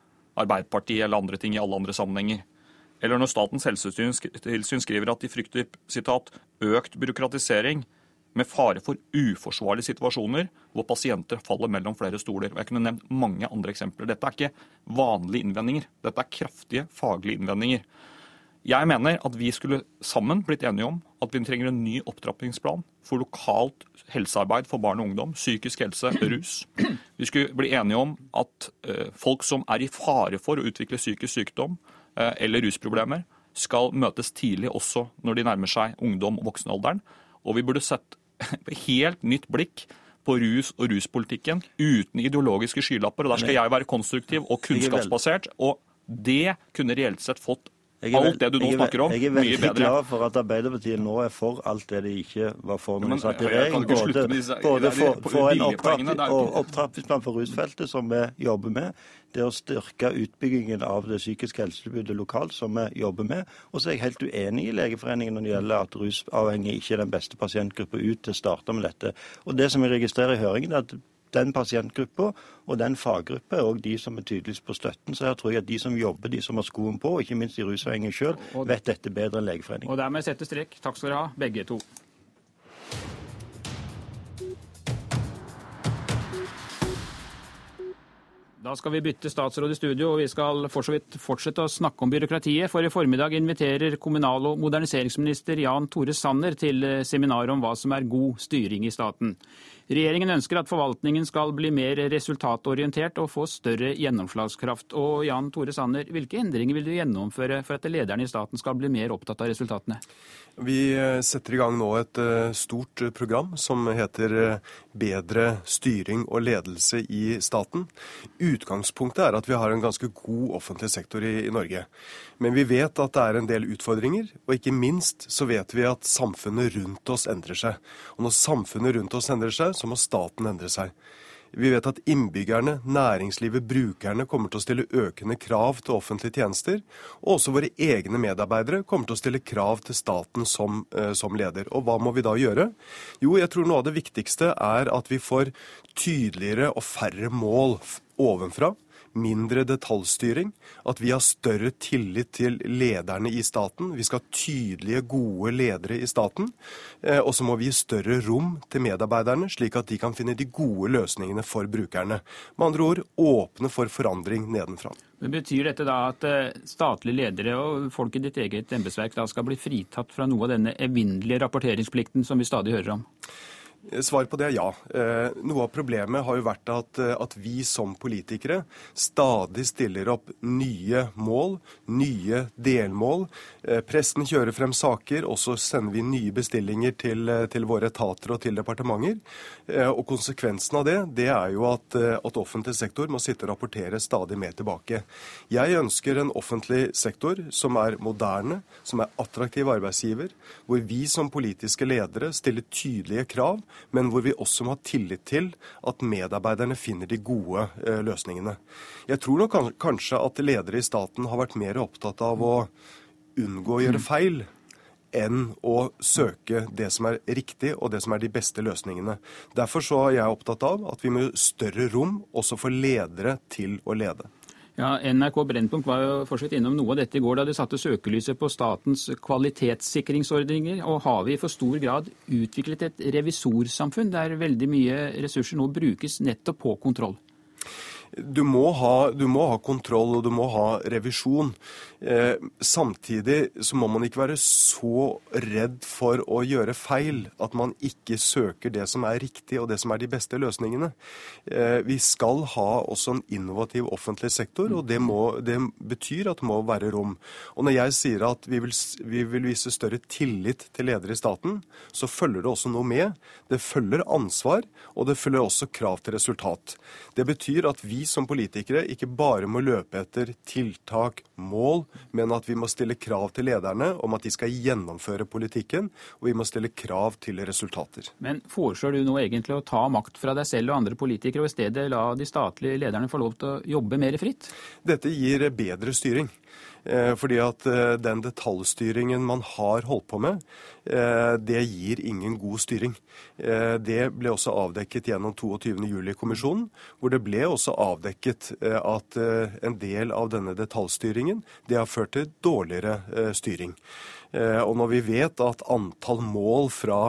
Arbeiderpartiet eller andre ting i alle andre sammenhenger. Eller når Statens helsetilsyn skriver at de frykter sitat, økt byråkratisering med fare for uforsvarlige situasjoner hvor pasienter faller mellom flere stoler. Og Jeg kunne nevnt mange andre eksempler. Dette er ikke vanlige innvendinger. Dette er kraftige faglige innvendinger. Jeg mener at vi skulle sammen blitt enige om at vi trenger en ny opptrappingsplan for lokalt helsearbeid for barn og ungdom, psykisk helse, rus. Vi skulle bli enige om at uh, folk som er i fare for å utvikle psykisk sykdom uh, eller rusproblemer, skal møtes tidlig også når de nærmer seg ungdom og voksenalderen. Og vi burde sett (laughs) helt nytt blikk på rus og ruspolitikken uten ideologiske skylapper. Og der skal jeg være konstruktiv og kunnskapsbasert. Og det kunne reelt sett fått alt det du nå snakker om, mye bedre. Jeg er veldig glad for at Arbeiderpartiet nå er for alt det de ikke var for når de satt i regjering. Både, både for, for en opptrappingsplan for rusfeltet, som vi jobber med, det å styrke utbyggingen av det psykiske helsetilbudet lokalt, som vi jobber med. Og så er jeg helt uenig i Legeforeningen når det gjelder at rusavhengige ikke er den beste pasientgruppa ut til å starte med dette. Og det som jeg registrerer i høringen, er at den pasientgruppa og den faggruppa er òg de som er tydeligst på støtten. Så her tror jeg at de som jobber, de som har skoen på, og ikke minst de rusavhengige sjøl, vet dette bedre enn Legeforeningen. Og dermed sette strek. Takk skal dere ha, begge to. Da skal vi bytte statsråd i studio, og vi skal for så vidt fortsette å snakke om byråkratiet. For i formiddag inviterer kommunal- og moderniseringsminister Jan Tore Sanner til seminar om hva som er god styring i staten. Regjeringen ønsker at forvaltningen skal bli mer resultatorientert og få større gjennomslagskraft. Og Jan Tore Sanner, hvilke endringer vil du gjennomføre for at lederne i staten skal bli mer opptatt av resultatene? Vi eh, setter i gang nå et eh, stort program som heter eh, Bedre styring og ledelse i staten. Utgangspunktet er at vi har en ganske god offentlig sektor i, i Norge. Men vi vet at det er en del utfordringer, og ikke minst så vet vi at samfunnet rundt oss endrer seg. Og når samfunnet rundt oss endrer seg, så må staten endre seg. Vi vet at innbyggerne, næringslivet, brukerne kommer til å stille økende krav til offentlige tjenester. Og også våre egne medarbeidere kommer til å stille krav til staten som, uh, som, leder. Og hva må vi da gjøre? Jo, jeg tror noe av det viktigste er at vi får tydeligere og færre mål ovenfra mindre detaljstyring, at vi har større tillit til lederne i staten. Vi skal ha tydelige, gode ledere i staten. Eh, og så må vi gi større rom til medarbeiderne, slik at de kan finne de gode løsningene for brukerne. Med andre ord åpne for forandring nedenfra. Men Betyr dette da at eh, statlige ledere og folk i ditt eget embetsverk skal bli fritatt fra noe av denne evinnelige rapporteringsplikten som vi stadig hører om? Svaret på det er ja. Eh, noe av problemet har jo vært at, eh, at, vi som politikere stadig stiller opp nye mål, nye delmål. Eh, pressen kjører frem saker, og så sender vi nye bestillinger til, til våre etater og til departementer. Og konsekvensen av det, det er jo at, at offentlig sektor må sitte og rapportere stadig mer tilbake. Jeg ønsker en offentlig sektor som er moderne, som er attraktiv arbeidsgiver, hvor vi som politiske ledere stiller tydelige krav men hvor vi også må ha tillit til at medarbeiderne finner de gode eh, løsningene. Jeg tror nok kanskje at ledere i staten har vært mer opptatt av å unngå å gjøre feil enn å søke det som er riktig og det som er de beste løsningene. Derfor så er jeg opptatt av at vi må gi større rom også for ledere til å lede. Ja, NRK Brennpunkt var jo fortsatt innom noe av dette i går da de satte søkelyset på statens kvalitetssikringsordninger. Og har vi i for stor grad utviklet et revisorsamfunn der veldig mye ressurser nå brukes nettopp på kontroll? Du må, ha, du må ha kontroll og du må ha revisjon. Eh, samtidig så må man ikke være så redd for å gjøre feil at man ikke søker det som er riktig og det som er de beste løsningene. Eh, vi skal ha også en innovativ offentlig sektor, og det, må, det, betyr at det må være rom. Og når jeg sier at vi vil, vi vil vise større tillit til ledere i staten, så følger det også noe med. Det følger ansvar, og det følger også krav til resultat. Det betyr at vi som politikere ikke bare må løpe etter tiltak, mål, men at vi må stille krav til lederne om at de skal gjennomføre politikken, og vi må stille krav til resultater. Men foreslår du nå egentlig å ta makt fra deg selv og andre politikere, og i stedet la de statlige lederne få lov til å jobbe mer fritt? Dette gir bedre styring. Eh, fordi at eh, den detaljstyringen man har holdt på med, eh, det gir ingen god styring. Det ble også avdekket gjennom 22. juli-kommisjonen, hvor det ble også avdekket at en del av denne detaljstyringen det har ført til dårligere styring. Og når vi vet at antall mål fra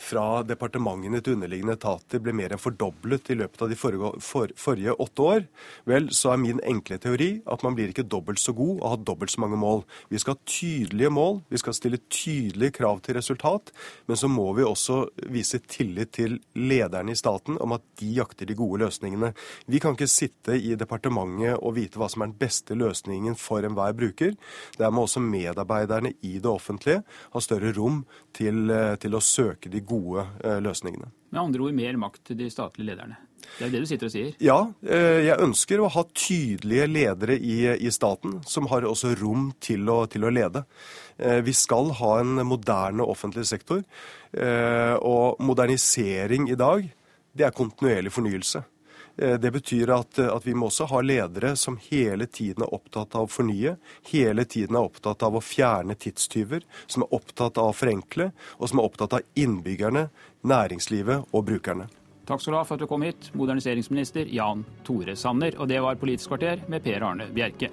fra departementene til underliggende etater ble mer enn fordoblet i løpet av de forrige, for, forrige, åtte år, vel, så er min enkle teori at man blir ikke dobbelt så god og har dobbelt så mange mål. Vi skal ha tydelige mål, vi skal stille tydelige krav til resultat, men så må vi også vise tillit til lederne i staten om at de jakter de gode løsningene. Vi kan ikke sitte i departementet og vite hva som er den beste løsningen for enhver bruker. Der må også medarbeiderne i det offentlige ha større rom til, eh, til å søke de gode gode eh, løsningene. Med andre ord mer makt til de statlige lederne. Det er det du sitter og sier? Ja, eh, jeg ønsker å ha tydelige ledere i, i staten, som har også rom til å, til å, lede. Eh, vi skal ha en moderne offentlig sektor, og modernisering i dag, det er kontinuerlig fornyelse. Eh, det betyr at, eh, at, vi må også ha ledere som hele tiden er opptatt av å fornye, hele tiden er opptatt av å fjerne tidstyver, som er opptatt av å forenkle, og som er opptatt av innbyggerne, næringslivet og brukerne. Takk skal du ha for at du kom hit, moderniseringsminister Jan Tore Sanner. Og det var Politisk kvarter med Per Arne Bjerke.